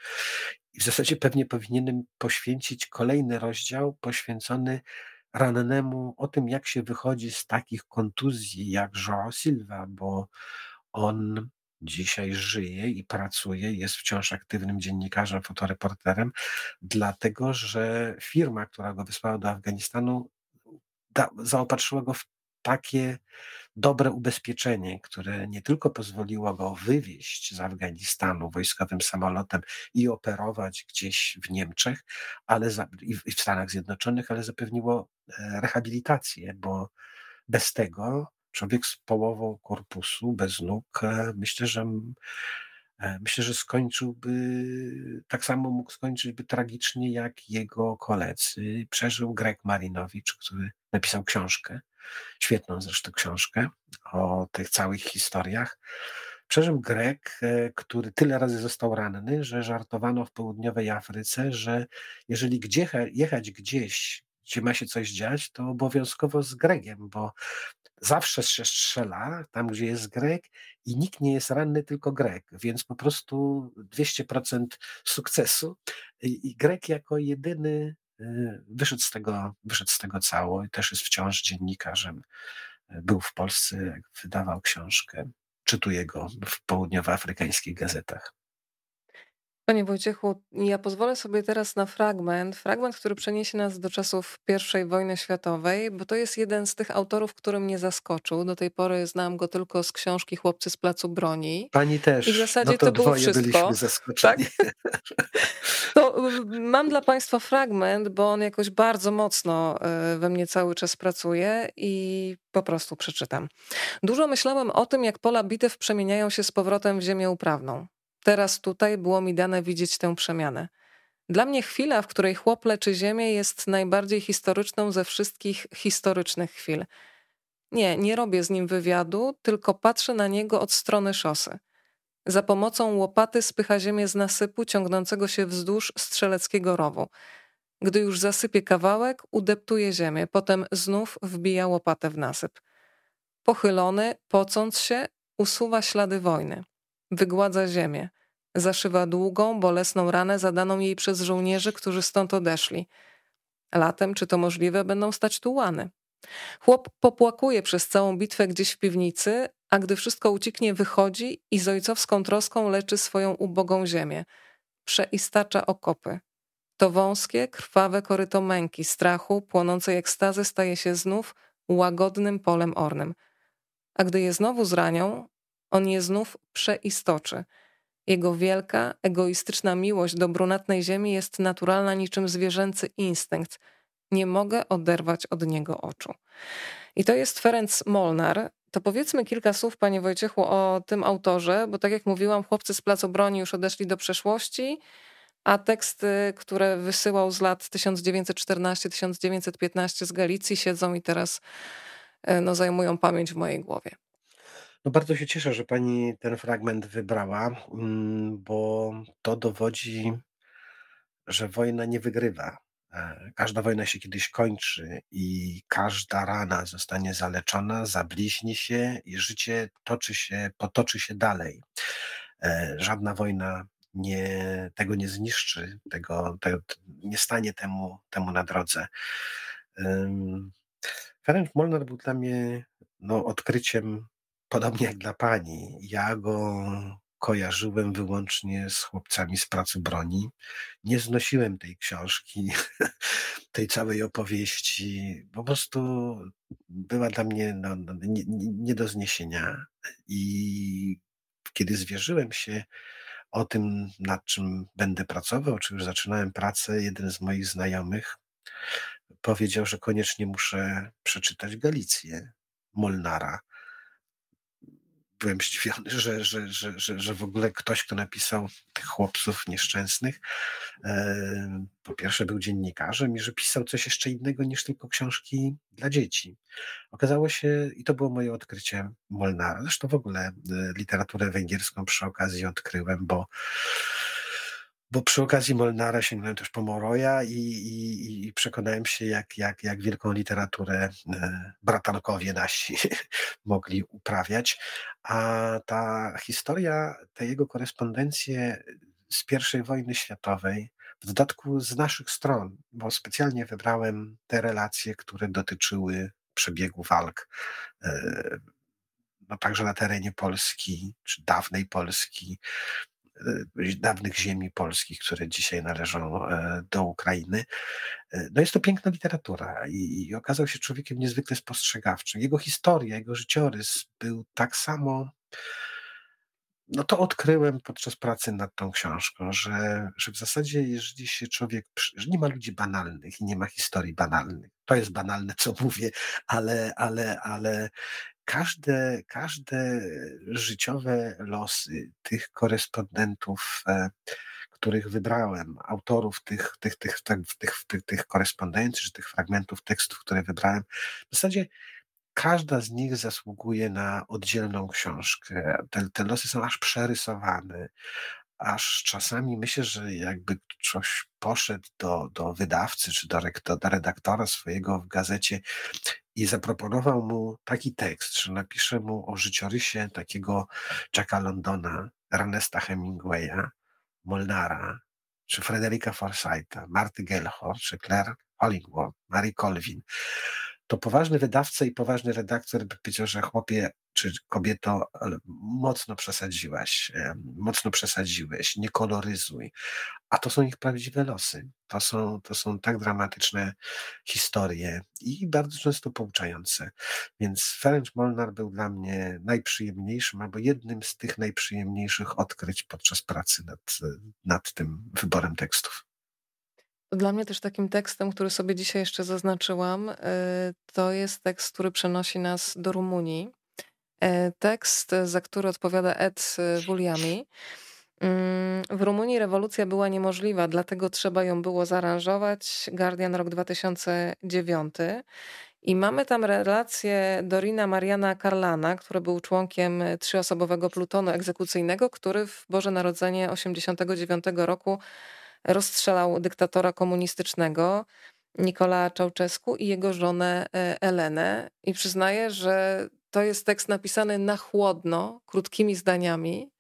I w zasadzie pewnie powinienem poświęcić kolejny rozdział poświęcony rannemu o tym, jak się wychodzi z takich kontuzji jak João Silva, bo on dzisiaj żyje i pracuje, jest wciąż aktywnym dziennikarzem, fotoreporterem, dlatego że firma, która go wysłała do Afganistanu, da, zaopatrzyła go w takie dobre ubezpieczenie, które nie tylko pozwoliło go wywieźć z Afganistanu wojskowym samolotem i operować gdzieś w Niemczech ale za, i w Stanach Zjednoczonych, ale zapewniło e, rehabilitację, bo bez tego człowiek z połową korpusu, bez nóg, e, myślę, że e, myślę, że skończyłby, tak samo mógł skończyć by tragicznie jak jego koledzy. Przeżył Greg Marinowicz, który napisał książkę, świetną zresztą książkę o tych całych historiach. Przeżył Grek, e, który tyle razy został ranny, że żartowano w południowej Afryce, że jeżeli gdzie, jechać gdzieś, gdzie ma się coś dziać, to obowiązkowo z Gregiem, bo zawsze się strzela tam, gdzie jest Grek i nikt nie jest ranny, tylko Grek, więc po prostu 200% sukcesu i Grek jako jedyny wyszedł z tego, wyszedł z tego cało i też jest wciąż dziennikarzem. Był w Polsce, wydawał książkę, czytuje go w południowoafrykańskich gazetach. Panie Wojciechu, ja pozwolę sobie teraz na fragment, fragment, który przeniesie nas do czasów I wojny światowej, bo to jest jeden z tych autorów, który mnie zaskoczył. Do tej pory znałam go tylko z książki Chłopcy z Placu Broni. Pani też. I w zasadzie no to, to było wszystko. zaskoczeni. Tak? To mam dla Państwa fragment, bo on jakoś bardzo mocno e, we mnie cały czas pracuje i po prostu przeczytam. Dużo myślałem o tym, jak pola bitew przemieniają się z powrotem w ziemię uprawną. Teraz tutaj było mi dane widzieć tę przemianę. Dla mnie chwila, w której chłop leczy ziemię, jest najbardziej historyczną ze wszystkich historycznych chwil. Nie, nie robię z nim wywiadu, tylko patrzę na niego od strony szosy. Za pomocą łopaty spycha ziemię z nasypu ciągnącego się wzdłuż strzeleckiego rowu. Gdy już zasypie kawałek, udeptuje ziemię, potem znów wbija łopatę w nasyp. Pochylony, pocąc się, usuwa ślady wojny. Wygładza ziemię. Zaszywa długą, bolesną ranę zadaną jej przez żołnierzy, którzy stąd odeszli. Latem, czy to możliwe, będą stać tu łany. Chłop popłakuje przez całą bitwę gdzieś w piwnicy, a gdy wszystko ucieknie, wychodzi i z ojcowską troską leczy swoją ubogą ziemię. Przeistacza okopy. To wąskie, krwawe koryto męki, strachu, płonącej ekstazy staje się znów łagodnym polem ornym. A gdy je znowu zranią, on je znów przeistoczy. Jego wielka, egoistyczna miłość do brunatnej ziemi jest naturalna niczym zwierzęcy instynkt. Nie mogę oderwać od niego oczu. I to jest Ferenc Molnar. To powiedzmy kilka słów, panie Wojciechu, o tym autorze, bo tak jak mówiłam, chłopcy z Placu Broni już odeszli do przeszłości, a teksty, które wysyłał z lat 1914-1915 z Galicji siedzą i teraz e, no, zajmują pamięć w mojej głowie. No bardzo się cieszę, że pani ten fragment wybrała, mm, bo to dowodzi, że wojna nie wygrywa. E, każda wojna się kiedyś kończy i każda rana zostanie zaleczona, zabliźni się i życie toczy się, potoczy się dalej. E, żadna wojna nie, tego nie zniszczy, tego, nie stanie temu, temu na drodze. Ferenc Molnar był dla mnie no, odkryciem Podobnie jak dla pani, ja go kojarzyłem wyłącznie z chłopcami z pracy broni. Nie znosiłem tej książki, tej całej opowieści. Po prostu była dla mnie no, no nie, nie do zniesienia. I kiedy zwierzyłem się o tym, nad czym będę pracował, czy już zaczynałem pracę, jeden z moich znajomych powiedział, że koniecznie muszę przeczytać Galicję Molnara byłem zdziwiony, że, że, że, że, że w ogóle ktoś, kto napisał tych chłopców nieszczęsnych, e, po pierwsze był dziennikarzem i że pisał coś jeszcze innego niż tylko książki dla dzieci. Okazało się, i to było moje odkrycie Molnara, zresztą w ogóle e, literaturę węgierską przy okazji odkryłem, bo bo przy okazji Molnara sięgnąłem też po Moroja i, i, i przekonałem się, jak, jak, jak wielką literaturę e, bratankowie nasi mogli uprawiać. A ta historia, te jego korespondencje z I wojny światowej, w dodatku z naszych stron, bo specjalnie wybrałem te relacje, które dotyczyły przebiegu walk, e, no także na terenie Polski, czy dawnej Polski, dawnych ziemi polskich, które dzisiaj należą e, do Ukrainy. No jest to piękna literatura i, i okazał się człowiekiem niezwykle spostrzegawczym. Jego historia, jego życiorys był tak samo no to odkryłem podczas pracy nad tą książką, że, że w zasadzie, jeżeli się człowiek, że nie ma ludzi banalnych i nie ma historii banalnych. To jest banalne, co mówię, ale, ale, ale każde, każde życiowe losy tych korespondentów, e, których wybrałem, autorów tych, tych, tych, tych, tych, tych, tych korespondencji, czy tych fragmentów tekstów, które wybrałem, w zasadzie każda z nich zasługuje na oddzielną książkę. Te, te losy są aż przerysowane, aż czasami myślę, że jakby ktoś poszedł do, do wydawcy czy do, do redaktora swojego w gazecie i zaproponował mu taki tekst, że napisze mu o życiorysie takiego Jacka Londona, Ernesta Hemingwaya, Molnara, czy Frederica Forsytha, Marty Gellhorn, czy Claire Hollingworth, Mary Colvin, to poważny wydawca i poważny redaktor by powiedział, że chłopie czy kobieto, mocno przesadziłaś, mocno przesadziłeś, nie koloryzuj. A to są ich prawdziwe losy. To są, to są tak dramatyczne historie i bardzo często pouczające. Więc Ferenc Molnar był dla mnie najprzyjemniejszym, albo jednym z tych najprzyjemniejszych odkryć podczas pracy nad, nad tym wyborem tekstów. Dla mnie też takim tekstem, który sobie dzisiaj jeszcze zaznaczyłam, y, to jest tekst, który przenosi nas do Rumunii. E, tekst, za który odpowiada Ed Wuliami. Mm, w Rumunii rewolucja była niemożliwa, dlatego trzeba ją było zaaranżować. Guardian rok 2009. I mamy tam relację Dorina Mariana Karlana, który był członkiem trzyosobowego plutonu egzekucyjnego, który w Boże Narodzenie 89 roku rozstrzelał dyktatora komunistycznego Nikola Czałczesku i jego żonę e, Elenę. I przyznaję, że to jest tekst napisany na chłodno, krótkimi zdaniami,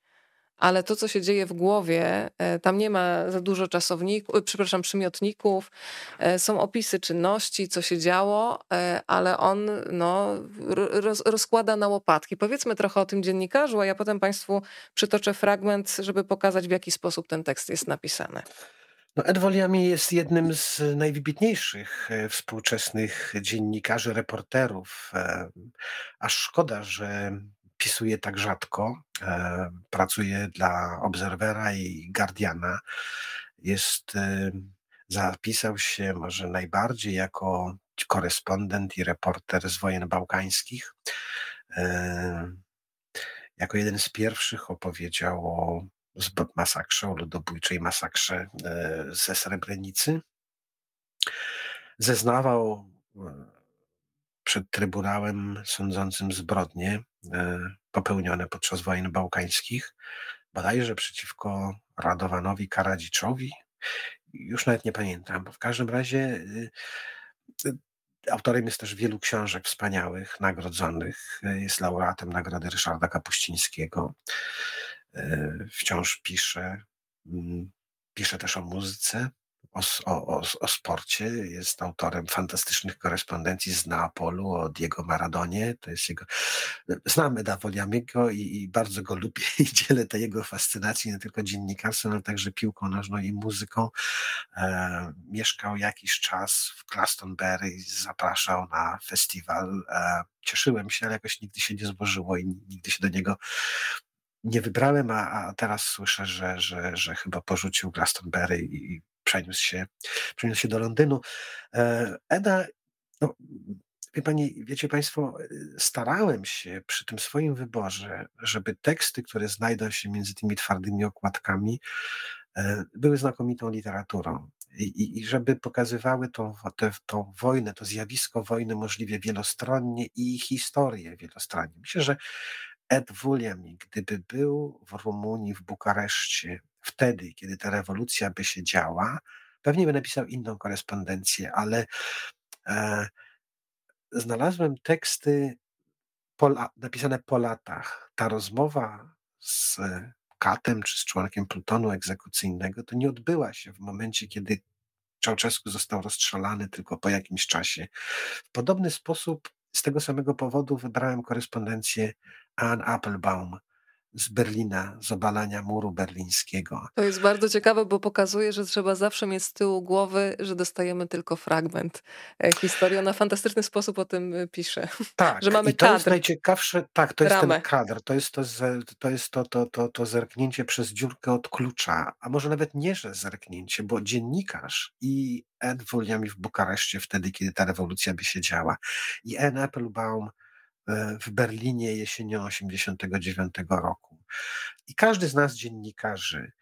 ale to, co się dzieje w głowie, e, tam nie ma za dużo czasowników, e, przepraszam, przymiotników, są opisy czynności, co się działo, ale on no, roz, rozkłada na łopatki. Powiedzmy trochę o tym dziennikarzu, a ja potem Państwu przytoczę fragment, żeby pokazać, w jaki sposób ten tekst jest napisany. No Ed Woliami jest jednym z najwybitniejszych e, współczesnych dziennikarzy, reporterów. E, aż szkoda, że pisuje tak rzadko. E, pracuje dla Obserwera i Guardiana. Jest, zapisał się może najbardziej jako korespondent i reporter z wojen bałkańskich. Jako jeden z pierwszych opowiedział o masakrze, o ludobójczej masakrze e, ze Srebrenicy. Zeznawał e, przed Trybunałem sądzącym zbrodnie e, popełnione podczas wojen bałkańskich, bodajże przeciwko Radowanowi Karadziczowi. Już nawet nie pamiętam, bo w każdym razie autorem jest też wielu książek wspaniałych, nagrodzonych. Jest laureatem Nagrody Ryszarda Kapuścińskiego. E, wciąż pisze. Mm, pisze też o muzyce, o, o, o, sporcie. Jest autorem fantastycznych korespondencji z Neapolu o Diego Maradonie. To jest jego. Znam Eda Woliamiego i, i, bardzo go lubię i dzielę tę jego fascynację nie tylko dziennikarstwem, ale także piłką nożną i muzyką. E, mieszkał jakiś czas w Glastonbury, zapraszał na festiwal. E, cieszyłem się, ale jakoś nigdy się nie złożyło i nigdy się do niego nie wybrałem, a, a teraz słyszę, że, że, że chyba porzucił Glastonbury i przeniósł się, przeniósł się do Londynu. E, Eda, no, wie pani, wiecie Państwo, starałem się przy tym swoim wyborze, żeby teksty, które znajdą się między tymi twardymi okładkami, e, były znakomitą literaturą. I, i żeby pokazywały tą, tę, tą wojnę, to zjawisko wojny możliwie wielostronnie i historię wielostronnie. Myślę, że Ed Wuliami, gdyby był w Rumunii, w Bukareszcie wtedy, kiedy ta rewolucja by się działa, pewnie by napisał inną korespondencję, ale e, znalazłem teksty po, napisane po latach. Ta rozmowa z Katem czy z członkiem plutonu egzekucyjnego to nie odbyła się w momencie, kiedy Czałczesku został rozstrzelany tylko po jakimś czasie. W podobny sposób, z tego samego powodu, wybrałem korespondencję Anne Applebaum, z Berlina, z obalania muru berlińskiego. To jest bardzo ciekawe, bo pokazuje, że trzeba zawsze mieć z tyłu głowy, że dostajemy tylko fragment e, historii. Ona w fantastyczny sposób o tym e, pisze. Tak, że mamy i to kadr, jest najciekawsze, tak, to jest ramę. ten kadr, to jest to, to, jest to, to, to, to zerknięcie przez dziurkę od klucza, a może nawet nie, że zerknięcie, bo dziennikarz i Ed Wuliami w Bukareszcie wtedy, kiedy ta rewolucja by się działa i Anne Applebaum w Berlinie jesienią 89 roku. I każdy z nas, dziennikarzy,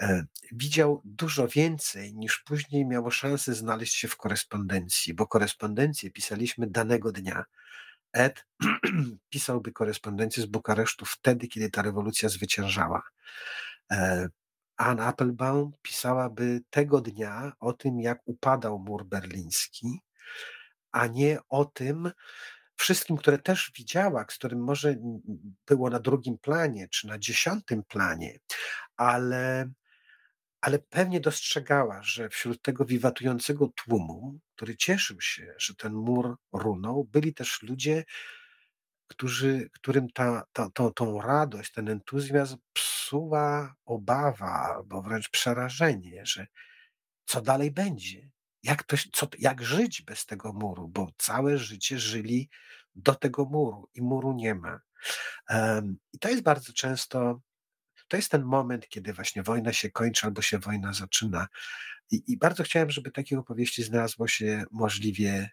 e, widział dużo więcej niż później miało szansę znaleźć się w korespondencji, bo korespondencję pisaliśmy danego dnia. Ed pisałby korespondencję z Bukaresztu wtedy, kiedy ta rewolucja zwyciężała. E, Anne Applebaum pisałaby tego dnia o tym, jak upadał mur berliński, a nie o tym, wszystkim, które też widziała, z którym może było na drugim planie czy na dziesiątym planie, ale, ale pewnie dostrzegała, że wśród tego wiwatującego tłumu, który cieszył się, że ten mur runął, byli też ludzie, którzy, którym ta, ta, tą, tą radość, ten entuzjazm psuła obawa albo wręcz przerażenie, że co dalej będzie, jak, to, co, jak żyć bez tego muru, bo całe życie żyli do tego muru i muru nie ma. Um, I to jest bardzo często, to jest ten moment, kiedy właśnie wojna się kończy albo się wojna zaczyna. I, i bardzo chciałem, żeby takich opowieści znalazło się możliwie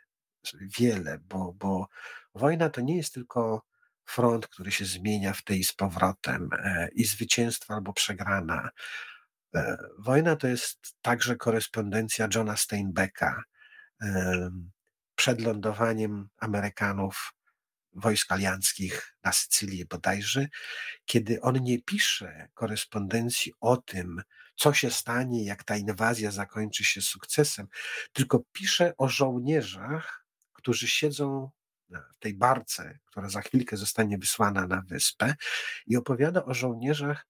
wiele, bo, bo wojna to nie jest tylko front, który się zmienia w tej z powrotem e, i zwycięstwo albo przegrana. E, wojna to jest także korespondencja Johna Steinbecka przed lądowaniem Amerykanów, wojsk alianckich na Sycylii bodajże, kiedy on nie pisze korespondencji o tym, co się stanie, jak ta inwazja zakończy się sukcesem, tylko pisze o żołnierzach, którzy siedzą w tej barce, która za chwilkę zostanie wysłana na wyspę, i opowiada o żołnierzach,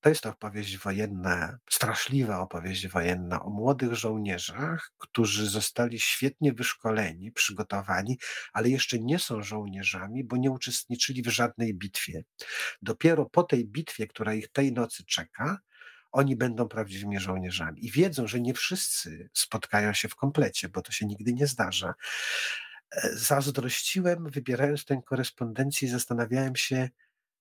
to jest opowieść wojenna, straszliwa opowieść wojenna o młodych żołnierzach, którzy zostali świetnie wyszkoleni, przygotowani, ale jeszcze nie są żołnierzami, bo nie uczestniczyli w żadnej bitwie. Dopiero po tej bitwie, która ich tej nocy czeka, oni będą prawdziwymi żołnierzami. I wiedzą, że nie wszyscy spotkają się w komplecie, bo to się nigdy nie zdarza. E, zazdrościłem, wybierając tę korespondencję, zastanawiałem się,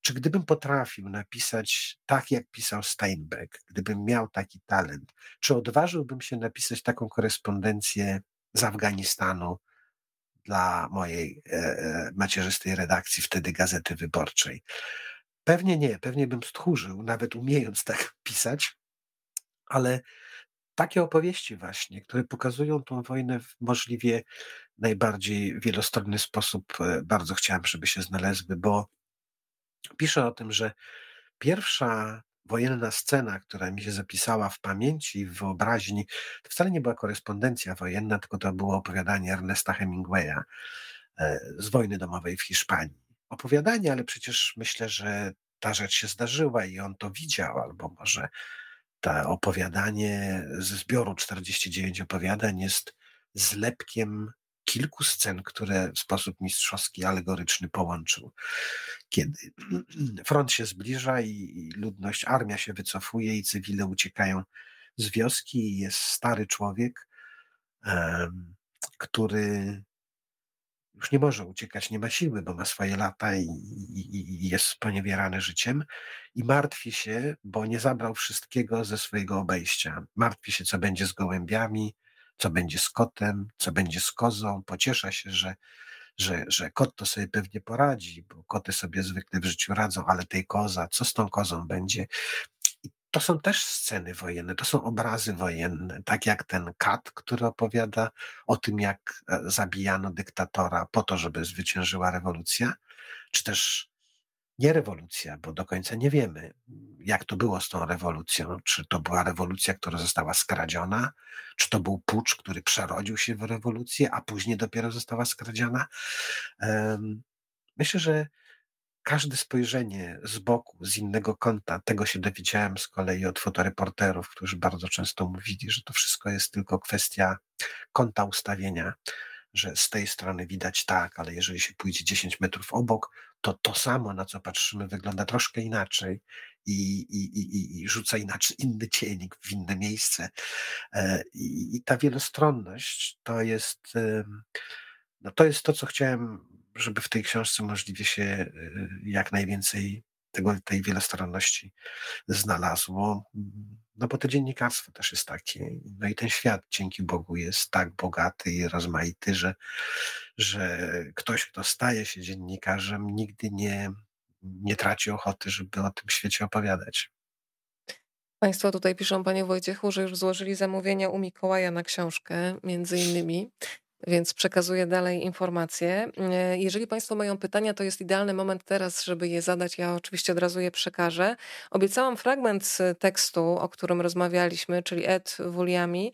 czy gdybym potrafił napisać tak, jak pisał Steinbeck, gdybym miał taki talent, czy odważyłbym się napisać taką korespondencję z Afganistanu dla mojej e, e, macierzystej redakcji, wtedy Gazety Wyborczej? Pewnie nie, pewnie bym stchórzył, nawet umiejąc tak pisać, ale takie opowieści właśnie, które pokazują tą wojnę w możliwie najbardziej wielostronny sposób, e, bardzo chciałem, żeby się znalazły, bo Pisze o tym, że pierwsza wojenna scena, która mi się zapisała w pamięci, w wyobraźni, to wcale nie była korespondencja wojenna, tylko to było opowiadanie Ernesta Hemingwaya e, z wojny domowej w Hiszpanii. Opowiadanie, ale przecież myślę, że ta rzecz się zdarzyła i on to widział, albo może to opowiadanie ze zbioru 49 opowiadań jest zlepkiem kilku scen, które w sposób mistrzowski, alegoryczny połączył. Kiedy front się zbliża i ludność, armia się wycofuje i cywile uciekają z wioski i jest stary człowiek, który już nie może uciekać, nie ma siły, bo ma swoje lata i, i, i, jest sponiewierany życiem i martwi się, bo nie zabrał wszystkiego ze swojego obejścia. Martwi się, co będzie z gołębiami, co będzie z kotem, co będzie z kozą. Pociesza się, że, że, że kot to sobie pewnie poradzi, bo koty sobie zwykle w życiu radzą, ale tej koza, co z tą kozą będzie? To są też sceny wojenne, to są obrazy wojenne, tak jak ten kat, który opowiada o tym, jak e, zabijano dyktatora po to, żeby zwyciężyła rewolucja, czy też nie rewolucja, bo do końca nie wiemy, jak to było z tą rewolucją. Czy to była rewolucja, która została skradziona, czy to był pucz, który przerodził się w rewolucję, a później dopiero została skradziona. Myślę, że każde spojrzenie z boku, z innego kąta, tego się dowiedziałem z kolei od fotoreporterów, którzy bardzo często mówili, że to wszystko jest tylko kwestia kąta ustawienia, że z tej strony widać tak, ale jeżeli się pójdzie 10 metrów obok, to to samo, na co patrzymy, wygląda troszkę inaczej i, i, i, i rzuca inaczej inny cień w inne miejsce. E, I, ta wielostronność to jest, no to jest to, co chciałem, żeby w tej książce możliwie się e, jak najwięcej tego, tej wielostronności znalazło. No bo to dziennikarstwo też jest takie. No i ten świat dzięki Bogu jest tak bogaty i rozmaity, że, że ktoś, kto staje się dziennikarzem, nigdy nie, nie traci ochoty, żeby o tym świecie opowiadać. Państwo tutaj piszą, panie Wojciechu, że już złożyli zamówienia u Mikołaja na książkę, między innymi więc przekazuję dalej informacje. E, jeżeli Państwo mają pytania, to jest idealny moment teraz, żeby je zadać. Ja oczywiście od razu je przekażę. Obiecałam fragment tekstu, o którym rozmawialiśmy, czyli Ed Wuliami.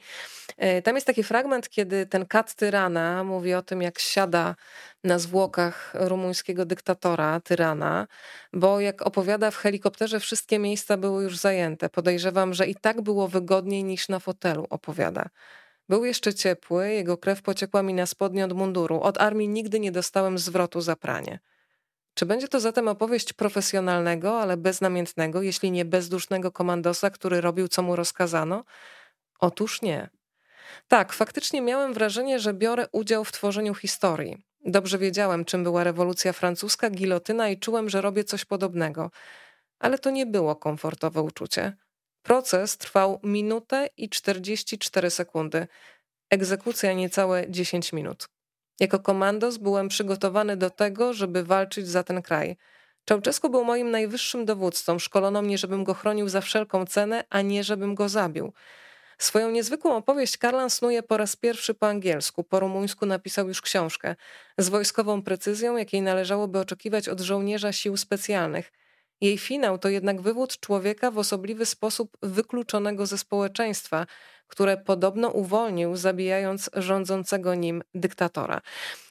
E, tam jest taki fragment, kiedy ten kat tyrana mówi o tym, jak siada na zwłokach rumuńskiego dyktatora, tyrana, bo jak opowiada w helikopterze, wszystkie miejsca były już zajęte. Podejrzewam, że i tak było wygodniej niż na fotelu, opowiada. Był jeszcze ciepły, jego krew pociekła mi na spodnie od munduru. Od armii nigdy nie dostałem zwrotu za pranie. Czy będzie to zatem opowieść profesjonalnego, ale beznamiętnego, jeśli nie bezdusznego komandosa, który robił, co mu rozkazano? Otóż nie. Tak, faktycznie miałem wrażenie, że biorę udział w tworzeniu historii. Dobrze wiedziałem, czym była rewolucja francuska, gilotyna i czułem, że robię coś podobnego. Ale to nie było komfortowe uczucie. Proces trwał minutę i 44 sekundy. Egzekucja niecałe 10 minut. Jako komandos byłem przygotowany do tego, żeby walczyć za ten kraj. Czałczesku był moim najwyższym dowódcą. Szkolono mnie, żebym go chronił za wszelką cenę, a nie żebym go zabił. Swoją niezwykłą opowieść Karlan snuje po raz pierwszy po angielsku, po rumuńsku napisał już książkę, z wojskową precyzją, jakiej należałoby oczekiwać od żołnierza sił specjalnych – jej finał to jednak wywód człowieka w osobliwy sposób wykluczonego ze społeczeństwa, które podobno uwolnił, zabijając rządzącego nim dyktatora.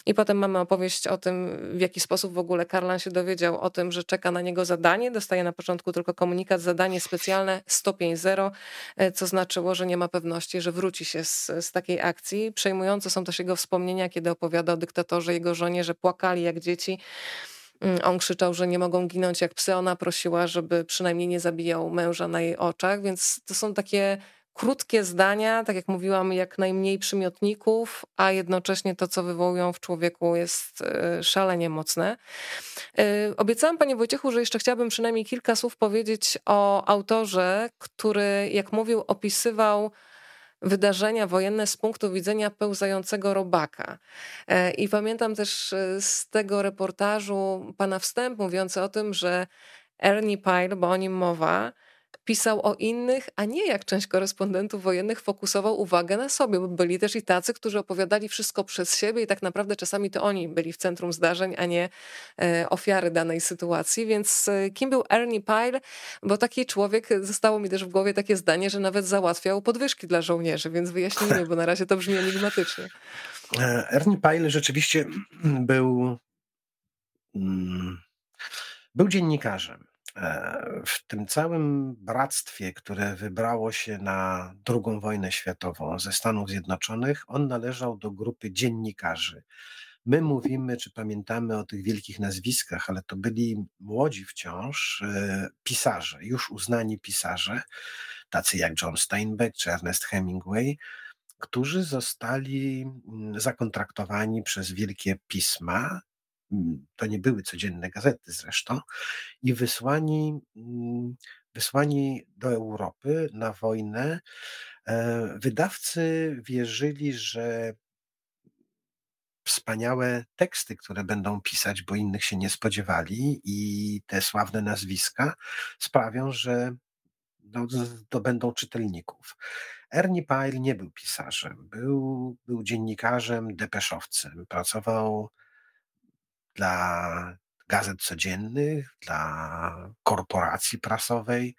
I potem mamy opowieść o tym, w jaki sposób w ogóle Karlan się dowiedział o tym, że czeka na niego zadanie. Dostaje na początku tylko komunikat, zadanie specjalne, stopień zero, e, co znaczyło, że nie ma pewności, że wróci się z, z takiej akcji. Przejmujące są też jego wspomnienia, kiedy opowiada o dyktatorze, jego żonie, że płakali jak dzieci on krzyczał, że nie mogą ginąć jak psy. Ona prosiła, żeby przynajmniej nie zabijał męża na jej oczach, więc to są takie krótkie zdania, tak jak mówiłam, jak najmniej przymiotników, a jednocześnie to, co wywołują w człowieku, jest e, szalenie mocne. E, obiecałam Panie Wojciechu, że jeszcze chciałabym przynajmniej kilka słów powiedzieć o autorze, który, jak mówił, opisywał wydarzenia wojenne z punktu widzenia pełzającego robaka. E, I pamiętam też e, z tego reportażu pana wstęp mówiący o tym, że Ernie Pyle, bo o nim mowa, pisał o innych, a nie jak część korespondentów wojennych fokusował uwagę na sobie, bo byli też i tacy, którzy opowiadali wszystko przez siebie i tak naprawdę czasami to oni byli w centrum zdarzeń, a nie e, ofiary danej sytuacji. Więc e, kim był Ernie Pyle? Bo taki człowiek, zostało mi też w głowie takie zdanie, że nawet załatwiał podwyżki dla żołnierzy, więc wyjaśnijmy, bo na razie to brzmi enigmatycznie. E, Ernie Pyle rzeczywiście był, mm, był dziennikarzem. E, w tym całym bractwie, które wybrało się na II wojnę światową ze Stanów Zjednoczonych, on należał do grupy dziennikarzy. My mówimy, czy pamiętamy o tych wielkich nazwiskach, ale to byli młodzi wciąż e, pisarze, już uznani pisarze, tacy jak John Steinbeck czy Ernest Hemingway, którzy zostali mm, zakontraktowani przez wielkie pisma to nie były codzienne gazety zresztą, i wysłani, mm, wysłani do Europy na wojnę. E, wydawcy wierzyli, że wspaniałe teksty, które będą pisać, bo innych się nie spodziewali, i te sławne nazwiska sprawią, że zdobędą czytelników. Ernie Pyle nie był pisarzem, był, był dziennikarzem, depeszowcem. Pracował dla gazet codziennych, dla korporacji prasowej.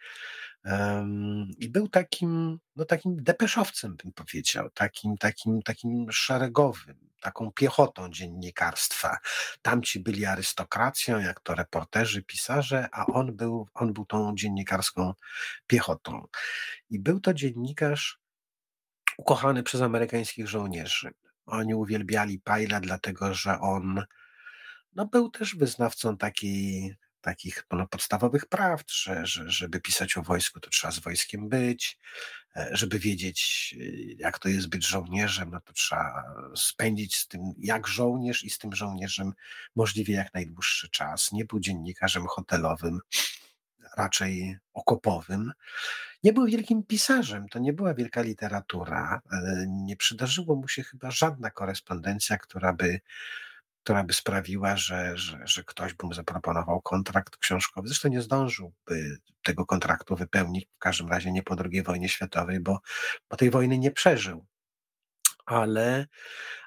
I był takim, no takim depeszowcem, bym powiedział, takim, takim, takim szeregowym, taką piechotą dziennikarstwa. Tamci byli arystokracją, jak to reporterzy, pisarze, a on był, on był tą dziennikarską piechotą. I był to dziennikarz ukochany przez amerykańskich żołnierzy. Oni uwielbiali Pajla, dlatego że on no, był też wyznawcą takich no, podstawowych prawd, że, że żeby pisać o wojsku, to trzeba z wojskiem być, e, żeby wiedzieć, e, jak to jest być żołnierzem, no to trzeba spędzić z tym jak żołnierz i z tym żołnierzem możliwie jak najdłuższy czas. Nie był dziennikarzem hotelowym, raczej okopowym. Nie był wielkim pisarzem, to nie była wielka literatura. E, nie przydarzyło mu się chyba żadna korespondencja, która by, która by sprawiła, że, że, że ktoś by mu zaproponował kontrakt książkowy. Zresztą nie zdążyłby tego kontraktu wypełnić, w każdym razie nie po II wojnie światowej, bo, bo tej wojny nie przeżył. Ale,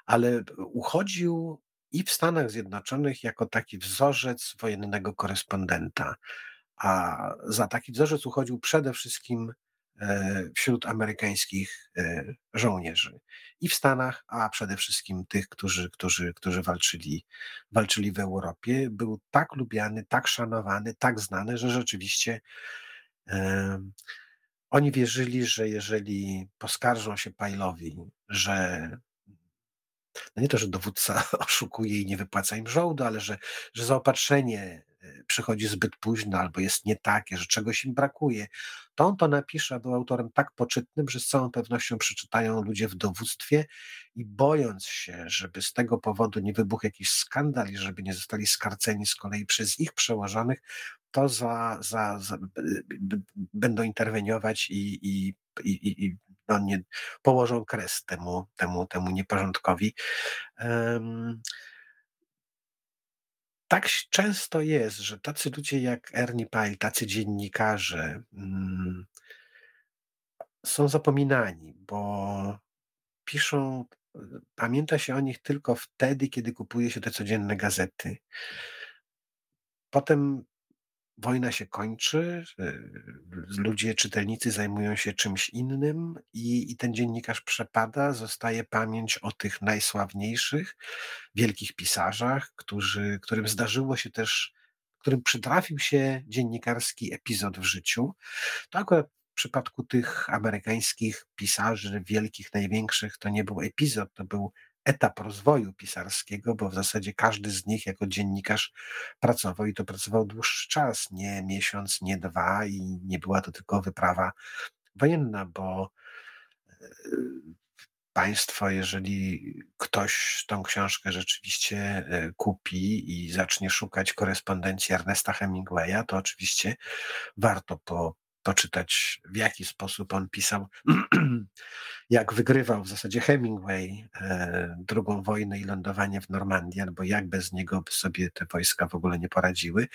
ale uchodził i w Stanach Zjednoczonych jako taki wzorzec wojennego korespondenta. A za taki wzorzec uchodził przede wszystkim wśród amerykańskich e, żołnierzy i w Stanach, a przede wszystkim tych, którzy, którzy, którzy walczyli, walczyli w Europie. Był tak lubiany, tak szanowany, tak znany, że rzeczywiście oni wierzyli, że jeżeli poskarżą się Pajlowi, że no nie to, że dowódca oszukuje i nie wypłaca im żołdu, ale że, że zaopatrzenie przychodzi zbyt późno albo jest nie takie, że czegoś im brakuje, to on to napisze, był autorem tak poczytnym, że z całą pewnością przeczytają ludzie w dowództwie i bojąc się, żeby z tego powodu nie wybuchł jakiś skandal i żeby nie zostali skarceni z kolei przez ich przełożonych, to za, za, za będą interweniować i, i, i, i no nie, położą kres temu, temu, temu nieporządkowi. Um, tak często jest, że tacy ludzie jak Ernie Pyle, tacy dziennikarze mm, są zapominani, bo piszą, pamięta się o nich tylko wtedy, kiedy kupuje się te codzienne gazety. Potem wojna się kończy, ludzie, czytelnicy zajmują się czymś innym i, i ten dziennikarz przepada, zostaje pamięć o tych najsławniejszych, wielkich pisarzach, którzy, którym zdarzyło się też, którym przytrafił się dziennikarski epizod w życiu. To akurat w przypadku tych amerykańskich pisarzy, wielkich, największych, to nie był epizod, to był etap rozwoju pisarskiego, bo w zasadzie każdy z nich jako dziennikarz pracował i to pracował dłuższy czas, nie miesiąc, nie dwa i nie była to tylko wyprawa wojenna, bo e, państwo, jeżeli ktoś tą książkę rzeczywiście e, kupi i zacznie szukać korespondencji Ernesta Hemingwaya, to oczywiście warto po, poczytać, w jaki sposób on pisał, jak wygrywał w zasadzie Hemingway e, drugą wojnę i lądowanie w Normandii, albo jak bez niego by sobie te wojska w ogóle nie poradziły.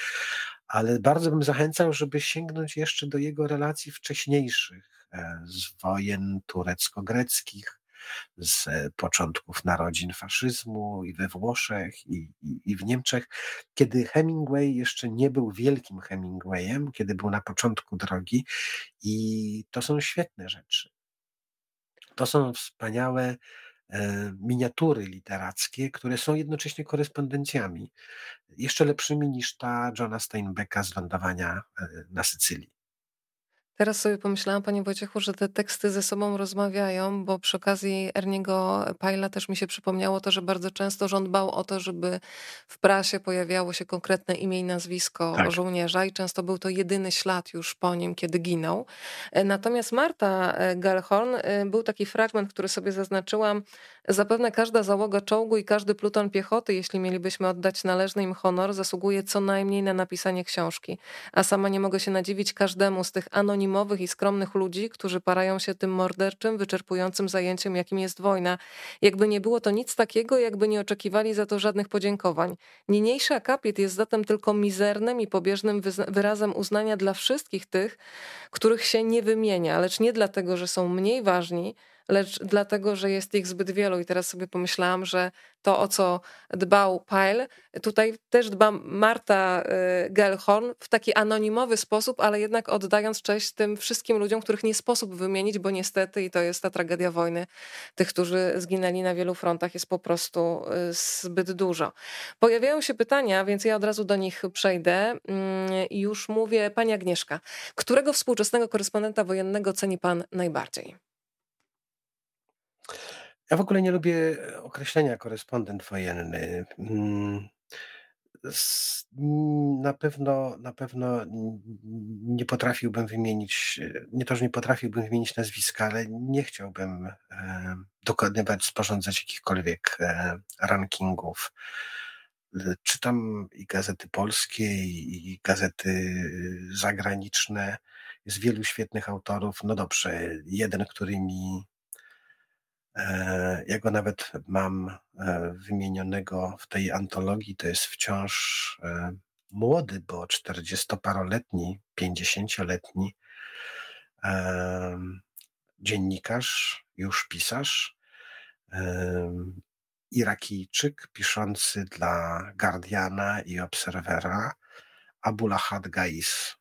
Ale bardzo bym zachęcał, żeby sięgnąć jeszcze do jego relacji wcześniejszych e, z wojen turecko-greckich, z początków narodzin faszyzmu i we Włoszech, i, i, i, w Niemczech, kiedy Hemingway jeszcze nie był wielkim Hemingwayem, kiedy był na początku drogi, i to są świetne rzeczy. To są wspaniałe e, miniatury literackie, które są jednocześnie korespondencjami, jeszcze lepszymi niż ta Johna Steinbecka z lądowania e, na Sycylii. Teraz sobie pomyślałam, Panie Wojciechu, że te teksty ze sobą rozmawiają, bo przy okazji Erniego Pajla też mi się przypomniało to, że bardzo często rząd dbał o to, żeby w prasie pojawiało się konkretne imię i nazwisko tak. żołnierza i często był to jedyny ślad już po nim, kiedy ginął. E, natomiast Marta e, Gellhorn, e, był taki fragment, który sobie zaznaczyłam, Zapewne każda załoga czołgu i każdy pluton piechoty, jeśli mielibyśmy oddać należny im honor, zasługuje co najmniej na napisanie książki. A sama nie mogę się nadziwić każdemu z tych anonimowych i skromnych ludzi, którzy parają się tym morderczym, wyczerpującym zajęciem, jakim jest wojna. Jakby nie było to nic takiego, jakby nie oczekiwali za to żadnych podziękowań. Niniejszy akapit jest zatem tylko mizernym i pobieżnym wyrazem uznania dla wszystkich tych, których się nie wymienia, lecz nie dlatego, że są mniej ważni, lecz dlatego, że jest ich zbyt wielu. I teraz sobie pomyślałam, że to, o co dbał Pyle, tutaj też dba Marta y, Gellhorn w taki anonimowy sposób, ale jednak oddając cześć tym wszystkim ludziom, których nie sposób wymienić, bo niestety, i to jest ta tragedia wojny, tych, którzy zginęli na wielu frontach, jest po prostu y, zbyt dużo. Pojawiają się pytania, więc ja od razu do nich przejdę mm, już mówię, pani Agnieszka, którego współczesnego korespondenta wojennego ceni pan najbardziej? Ja w ogóle nie lubię określenia korespondent wojenny. Mm, na pewno, na pewno nie potrafiłbym wymienić, nie to, że nie potrafiłbym wymienić nazwiska, ale nie chciałbym e, dokonywać, sporządzać jakichkolwiek e, rankingów. Czytam i gazety polskie, i gazety zagraniczne. Jest wielu świetnych autorów. No dobrze, jeden, który mi E, ja go nawet mam e, wymienionego w tej antologii, to jest wciąż e, młody, bo 40-paroletni, 50-letni dziennikarz, już pisarz, Irakijczyk piszący dla Guardiana i Obserwera, Abulahad Gais.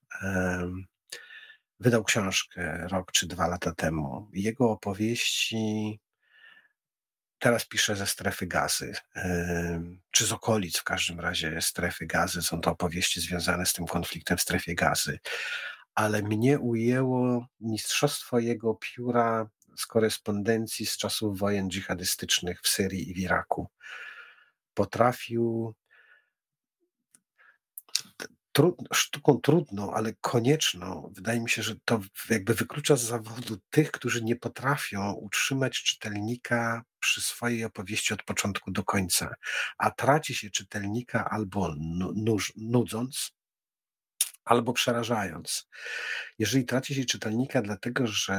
Wydał książkę rok czy dwa lata temu. Jego opowieści Teraz piszę ze strefy gazy, czy z okolic w każdym razie strefy gazy. Są to opowieści związane z tym konfliktem w strefie gazy. Ale mnie ujęło mistrzostwo jego pióra z korespondencji z czasów wojen dżihadystycznych w Syrii i w Iraku. Potrafił trud, sztuką trudną, ale konieczną. Wydaje mi się, że to jakby wyklucza z zawodu tych, którzy nie potrafią utrzymać czytelnika przy swojej opowieści od początku do końca, a traci się czytelnika albo nudząc, albo przerażając. Jeżeli traci się czytelnika dlatego, że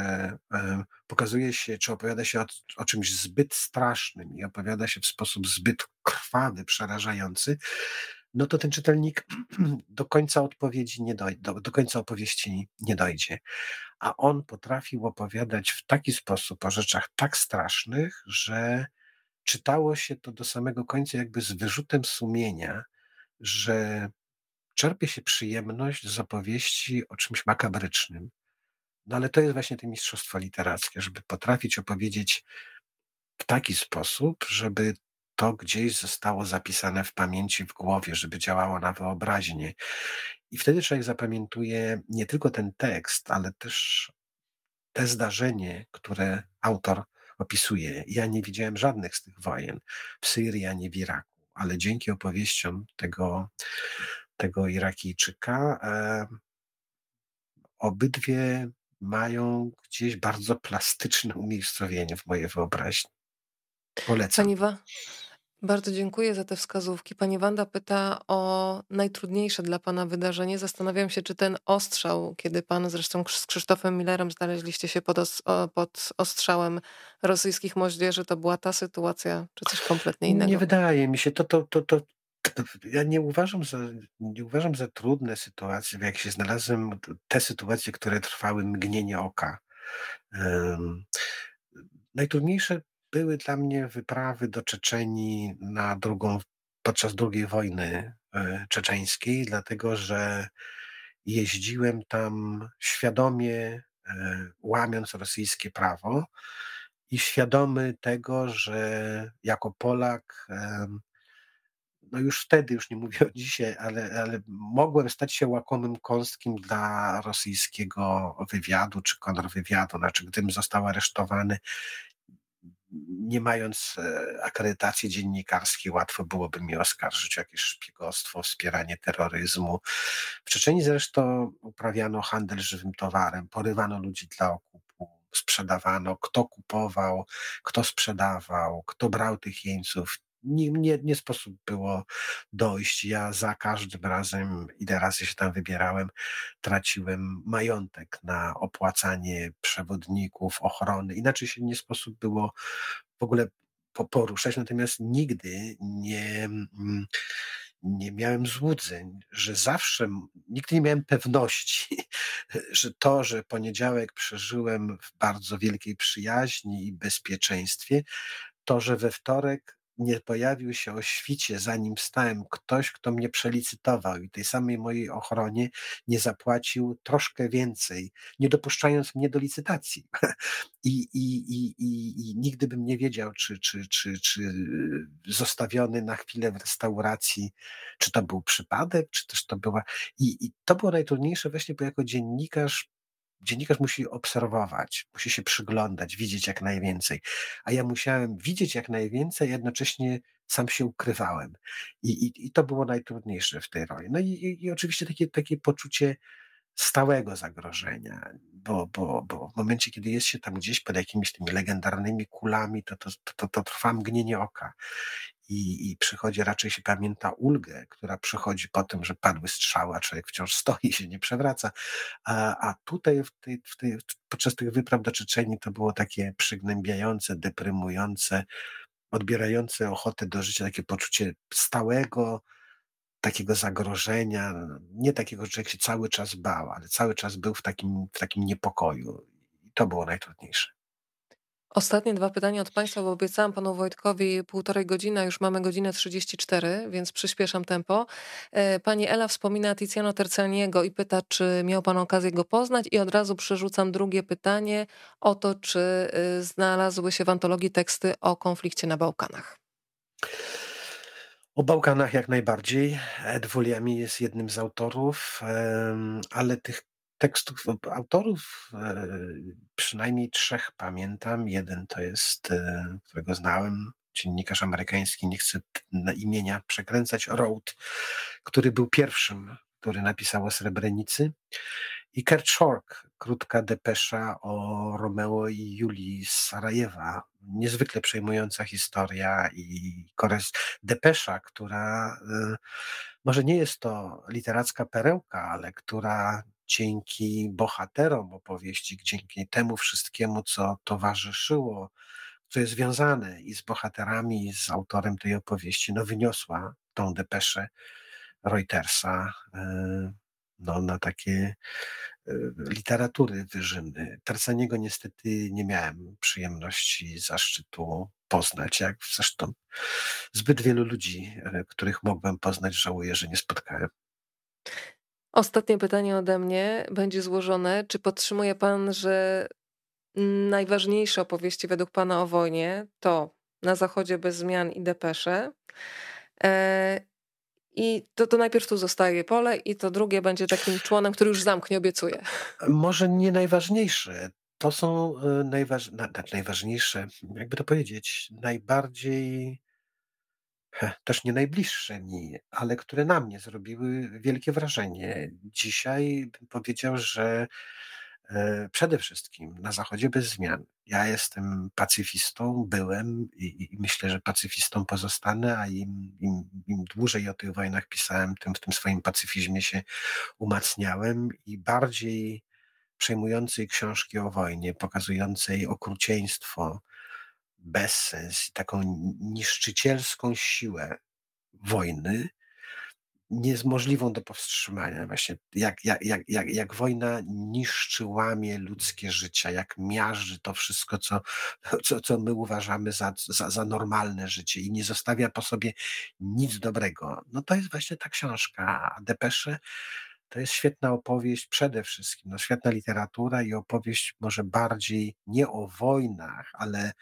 e, pokazuje się, czy opowiada się o, o, czymś zbyt strasznym i opowiada się w sposób zbyt krwawy, przerażający, no to ten czytelnik do końca odpowiedzi nie dojdzie, do, do końca opowieści nie dojdzie. A on potrafił opowiadać w taki sposób o rzeczach tak strasznych, że czytało się to do samego końca jakby z wyrzutem sumienia, że czerpie się przyjemność z opowieści o czymś makabrycznym. No ale to jest właśnie to mistrzostwo literackie, żeby potrafić opowiedzieć w taki sposób, żeby to gdzieś zostało zapisane w pamięci, w głowie, żeby działało na wyobraźnię. I wtedy człowiek zapamiętuje nie tylko ten tekst, ale też te zdarzenie, które autor opisuje. Ja nie widziałem żadnych z tych wojen w Syrii ani w Iraku, ale dzięki opowieściom tego, tego Irakijczyka e, obydwie mają gdzieś bardzo plastyczne umiejscowienie w mojej wyobraźni. Polecam. Pani, Wa bardzo dziękuję za te wskazówki. Pani Wanda pyta o najtrudniejsze dla Pana wydarzenie. Zastanawiam się, czy ten ostrzał, kiedy Pan zresztą z Krzysztofem Millerem znaleźliście się pod, os pod ostrzałem rosyjskich moździerzy, to była ta sytuacja, czy coś kompletnie innego? Nie wydaje mi się. To, to, to, to, ja nie uważam, za, nie uważam za trudne sytuacje, jak się znalazłem, te sytuacje, które trwały mgnienie oka. Um, najtrudniejsze były dla mnie wyprawy do Czeczenii na drugą, podczas II wojny e, czeczeńskiej, dlatego że jeździłem tam świadomie e, łamiąc rosyjskie prawo i świadomy tego, że jako Polak, no już wtedy, już nie mówię o dzisiaj, ale, ale mogłem stać się łakomym kąskiem dla rosyjskiego wywiadu czy kontrwywiadu. Znaczy, gdybym został aresztowany, nie mając e, akredytacji dziennikarskiej, łatwo byłoby mi oskarżyć o jakieś szpiegostwo, wspieranie terroryzmu. W Czeczeniu zresztą uprawiano handel żywym towarem, porywano ludzi dla okupu, sprzedawano, kto kupował, kto sprzedawał, kto brał tych jeńców nie, nie, nie sposób było dojść. Ja za każdym razem, ile razy się tam wybierałem, traciłem majątek na opłacanie przewodników, ochrony. Inaczej się nie sposób było w ogóle poruszać, natomiast nigdy nie, mm, nie miałem złudzeń, że zawsze, nigdy nie miałem pewności, że to, że poniedziałek przeżyłem w bardzo wielkiej przyjaźni i bezpieczeństwie, to, że we wtorek nie pojawił się o świcie, zanim stałem ktoś, kto mnie przelicytował i tej samej mojej ochronie nie zapłacił troszkę więcej, nie dopuszczając mnie do licytacji. I, i, i, i, i nigdy bym nie wiedział, czy, czy, czy, czy zostawiony na chwilę w restauracji, czy to był przypadek, czy też to była. I, i to było najtrudniejsze właśnie, bo jako dziennikarz dziennikarz musi obserwować, musi się przyglądać, widzieć jak najwięcej. A ja musiałem widzieć jak najwięcej, jednocześnie sam się ukrywałem. I, i, i to było najtrudniejsze w tej roli. No i, i, i oczywiście takie, takie poczucie stałego zagrożenia, bo, bo, bo w momencie, kiedy jest się tam gdzieś pod jakimiś tymi legendarnymi kulami, to, to, to, to trwa mgnienie oka i, i przychodzi, raczej się pamięta ulgę, która przychodzi po tym, że padły strzały, a człowiek wciąż stoi i się nie przewraca. A, a tutaj w tej, w tej, podczas tych wypraw do Czeczeni to było takie przygnębiające, deprymujące, odbierające ochotę do życia, takie poczucie stałego, takiego zagrożenia, nie takiego, że człowiek się cały czas bał, ale cały czas był w takim, w takim niepokoju. I to było najtrudniejsze. Ostatnie dwa pytania od Państwa, bo obiecałam Panu Wojtkowi półtorej godziny, a już mamy godzinę 34, więc przyspieszam tempo. E, pani Ela wspomina Tiziano Tercaniego i pyta, czy miał Pan okazję go poznać i od razu przerzucam drugie pytanie o to, czy y, znalazły się w antologii teksty o konflikcie na Bałkanach. O Bałkanach jak najbardziej. Ed Wuliami jest jednym z autorów, ale tych tekstów autorów e, przynajmniej trzech pamiętam. Jeden to jest, e, którego znałem, dziennikarz amerykański, nie chcę imienia przekręcać, Road, który był pierwszym, który napisał o Srebrenicy. I Kurt Schork, krótka depesza o Romeo i Julii z Sarajewa. Niezwykle przejmująca historia i depesza, która e, może nie jest to literacka perełka, ale która dzięki bohaterom opowieści, dzięki temu wszystkiemu, co towarzyszyło, co jest związane i z bohaterami, i z autorem tej opowieści, no wyniosła tą depeszę Reutersa e, no, na takie e, literatury wyżyny. Tarsaniego niestety nie miałem przyjemności, zaszczytu poznać, jak zresztą zbyt wielu ludzi, e, których mogłem poznać, żałuję, że nie spotkałem. Ostatnie pytanie ode mnie będzie złożone. Czy podtrzymuje pan, że najważniejsze opowieści według pana o wojnie to na zachodzie bez zmian i depesze? E, I to, to najpierw tu zostaje pole, i to drugie będzie takim członem, który już zamknie, obiecuję. Może nie najważniejsze. To są e, najważ... najważniejsze, jakby to powiedzieć, najbardziej też nie najbliższe mi, ale które na mnie zrobiły wielkie wrażenie. Dzisiaj bym powiedział, że e, przede wszystkim na Zachodzie bez zmian. Ja jestem pacyfistą, byłem i, i myślę, że pacyfistą pozostanę, a im, im, im, dłużej o tych wojnach pisałem, tym w tym swoim pacyfizmie się umacniałem i bardziej przejmującej książki o wojnie, pokazującej okrucieństwo, bezsens taką niszczycielską siłę wojny, niemożliwą do powstrzymania. Właśnie jak, jak, jak, jak, jak wojna niszczy, łamie ludzkie życia, jak miażdży to wszystko, co, co, co my uważamy za, za, za normalne życie i nie zostawia po sobie nic dobrego. No to jest właśnie ta książka. A Depesze to jest świetna opowieść przede wszystkim, no świetna literatura i opowieść może bardziej nie o wojnach, ale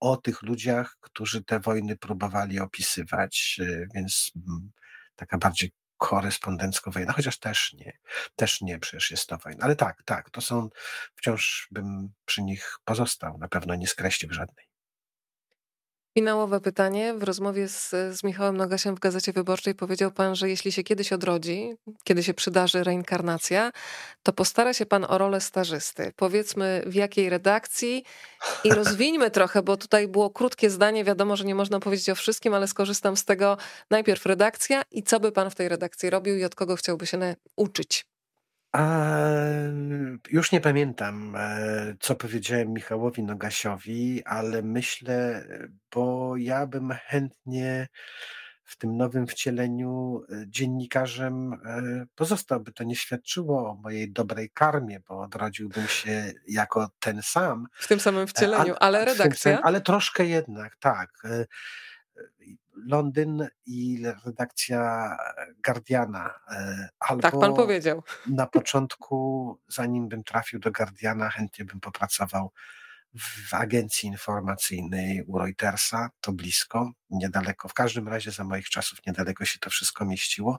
o tych ludziach, którzy te wojny próbowali opisywać, y, więc mm, taka bardziej korespondencko wojna, chociaż też nie, też nie, przecież jest to wojna. Ale tak, tak, to są, wciąż bym przy nich pozostał, na pewno nie skreślił żadnej. Finałowe pytanie. W rozmowie z, z Michałem Nogasiem w Gazecie Wyborczej powiedział pan, że jeśli się kiedyś odrodzi, kiedy się przydarzy reinkarnacja, to postara się pan o rolę stażysty. Powiedzmy w jakiej redakcji i rozwińmy trochę, bo tutaj było krótkie zdanie. Wiadomo, że nie można powiedzieć o wszystkim, ale skorzystam z tego. Najpierw redakcja i co by pan w tej redakcji robił i od kogo chciałby się uczyć? A już nie pamiętam, e, co powiedziałem Michałowi Nogasiowi, ale myślę, bo ja bym chętnie w tym nowym wcieleniu e, dziennikarzem e, pozostałby. To nie świadczyło o mojej dobrej karmie, bo odrodziłbym się jako ten sam. W tym samym wcieleniu, ale, ale redakcja. ale troszkę jednak, tak. Londyn i redakcja Guardiana. Albo tak pan powiedział. Na początku, zanim bym trafił do Guardiana, chętnie bym popracował w agencji informacyjnej u Reutersa, to blisko, niedaleko, w każdym razie za moich czasów niedaleko się to wszystko mieściło,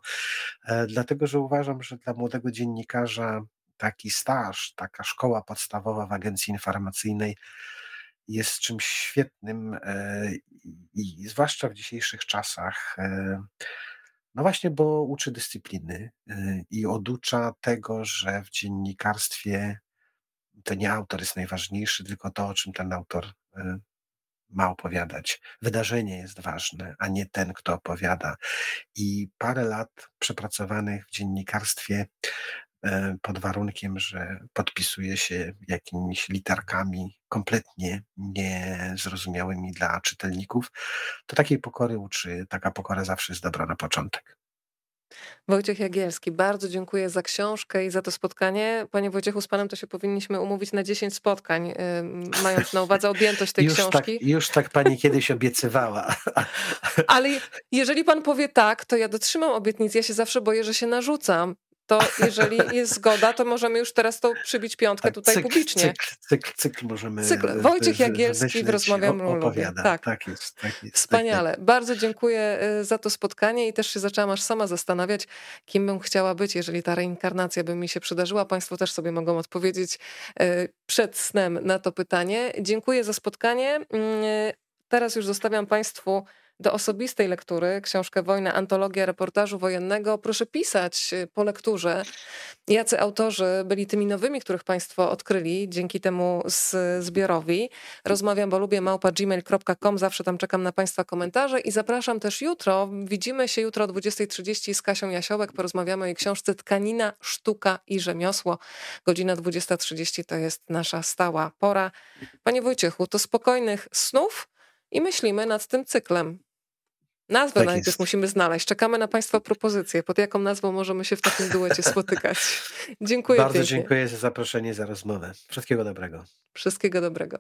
e, dlatego że uważam, że dla młodego dziennikarza taki staż, taka szkoła podstawowa w agencji informacyjnej jest czymś świetnym e, i zwłaszcza w dzisiejszych czasach. E, no właśnie, bo uczy dyscypliny i oducza tego, że w dziennikarstwie to nie autor jest najważniejszy, tylko to, o czym ten autor ma opowiadać. Wydarzenie jest ważne, a nie ten, kto opowiada. I parę lat przepracowanych w dziennikarstwie pod warunkiem, że podpisuje się jakimiś literkami kompletnie niezrozumiałymi dla czytelników, to takiej pokory uczy, taka pokora zawsze jest dobra na początek. Wojciech Jagielski, bardzo dziękuję za książkę i za to spotkanie. Panie Wojciechu, z panem to się powinniśmy umówić na 10 spotkań, mając na uwadze objętość tej już książki. Tak, już tak pani kiedyś obiecywała. Ale jeżeli pan powie tak, to ja dotrzymam obietnic. Ja się zawsze boję, że się narzucam to jeżeli jest zgoda, to możemy już teraz to przybić piątkę tutaj cykl, publicznie. Cykl, cykl, cykl możemy. Cykl. Wojciech Jagielski w Rozmawiam opowiada. Tak. tak jest, tak jest. Wspaniale. Tak Bardzo dziękuję y, za to spotkanie i też się zaczęłam aż sama zastanawiać, kim bym chciała być, jeżeli ta reinkarnacja by mi się przydarzyła. Państwo też sobie mogą odpowiedzieć y, przed snem na to pytanie. Dziękuję za spotkanie. Mm, teraz już zostawiam Państwu do osobistej lektury książkę Wojna, antologia reportażu wojennego. Proszę pisać y, po lekturze, jacy autorzy byli tymi nowymi, których Państwo odkryli dzięki temu zbiorowi. Rozmawiam, bo lubię małpa gmail.com, zawsze tam czekam na Państwa komentarze i zapraszam też jutro. Widzimy się jutro o 20.30 z Kasią Jasiołek, porozmawiamy o jej książce Tkanina, Sztuka i Rzemiosło. Godzina 20.30 to jest nasza stała pora. Panie Wojciechu, to spokojnych snów i myślimy nad tym cyklem. Nazwę tak najpierw jest. musimy znaleźć. Czekamy na Państwa propozycje. Pod jaką nazwą możemy się w takim duecie spotykać? Dziękuję Bardzo pięknie. dziękuję za zaproszenie, za rozmowę. Wszystkiego dobrego. Wszystkiego dobrego.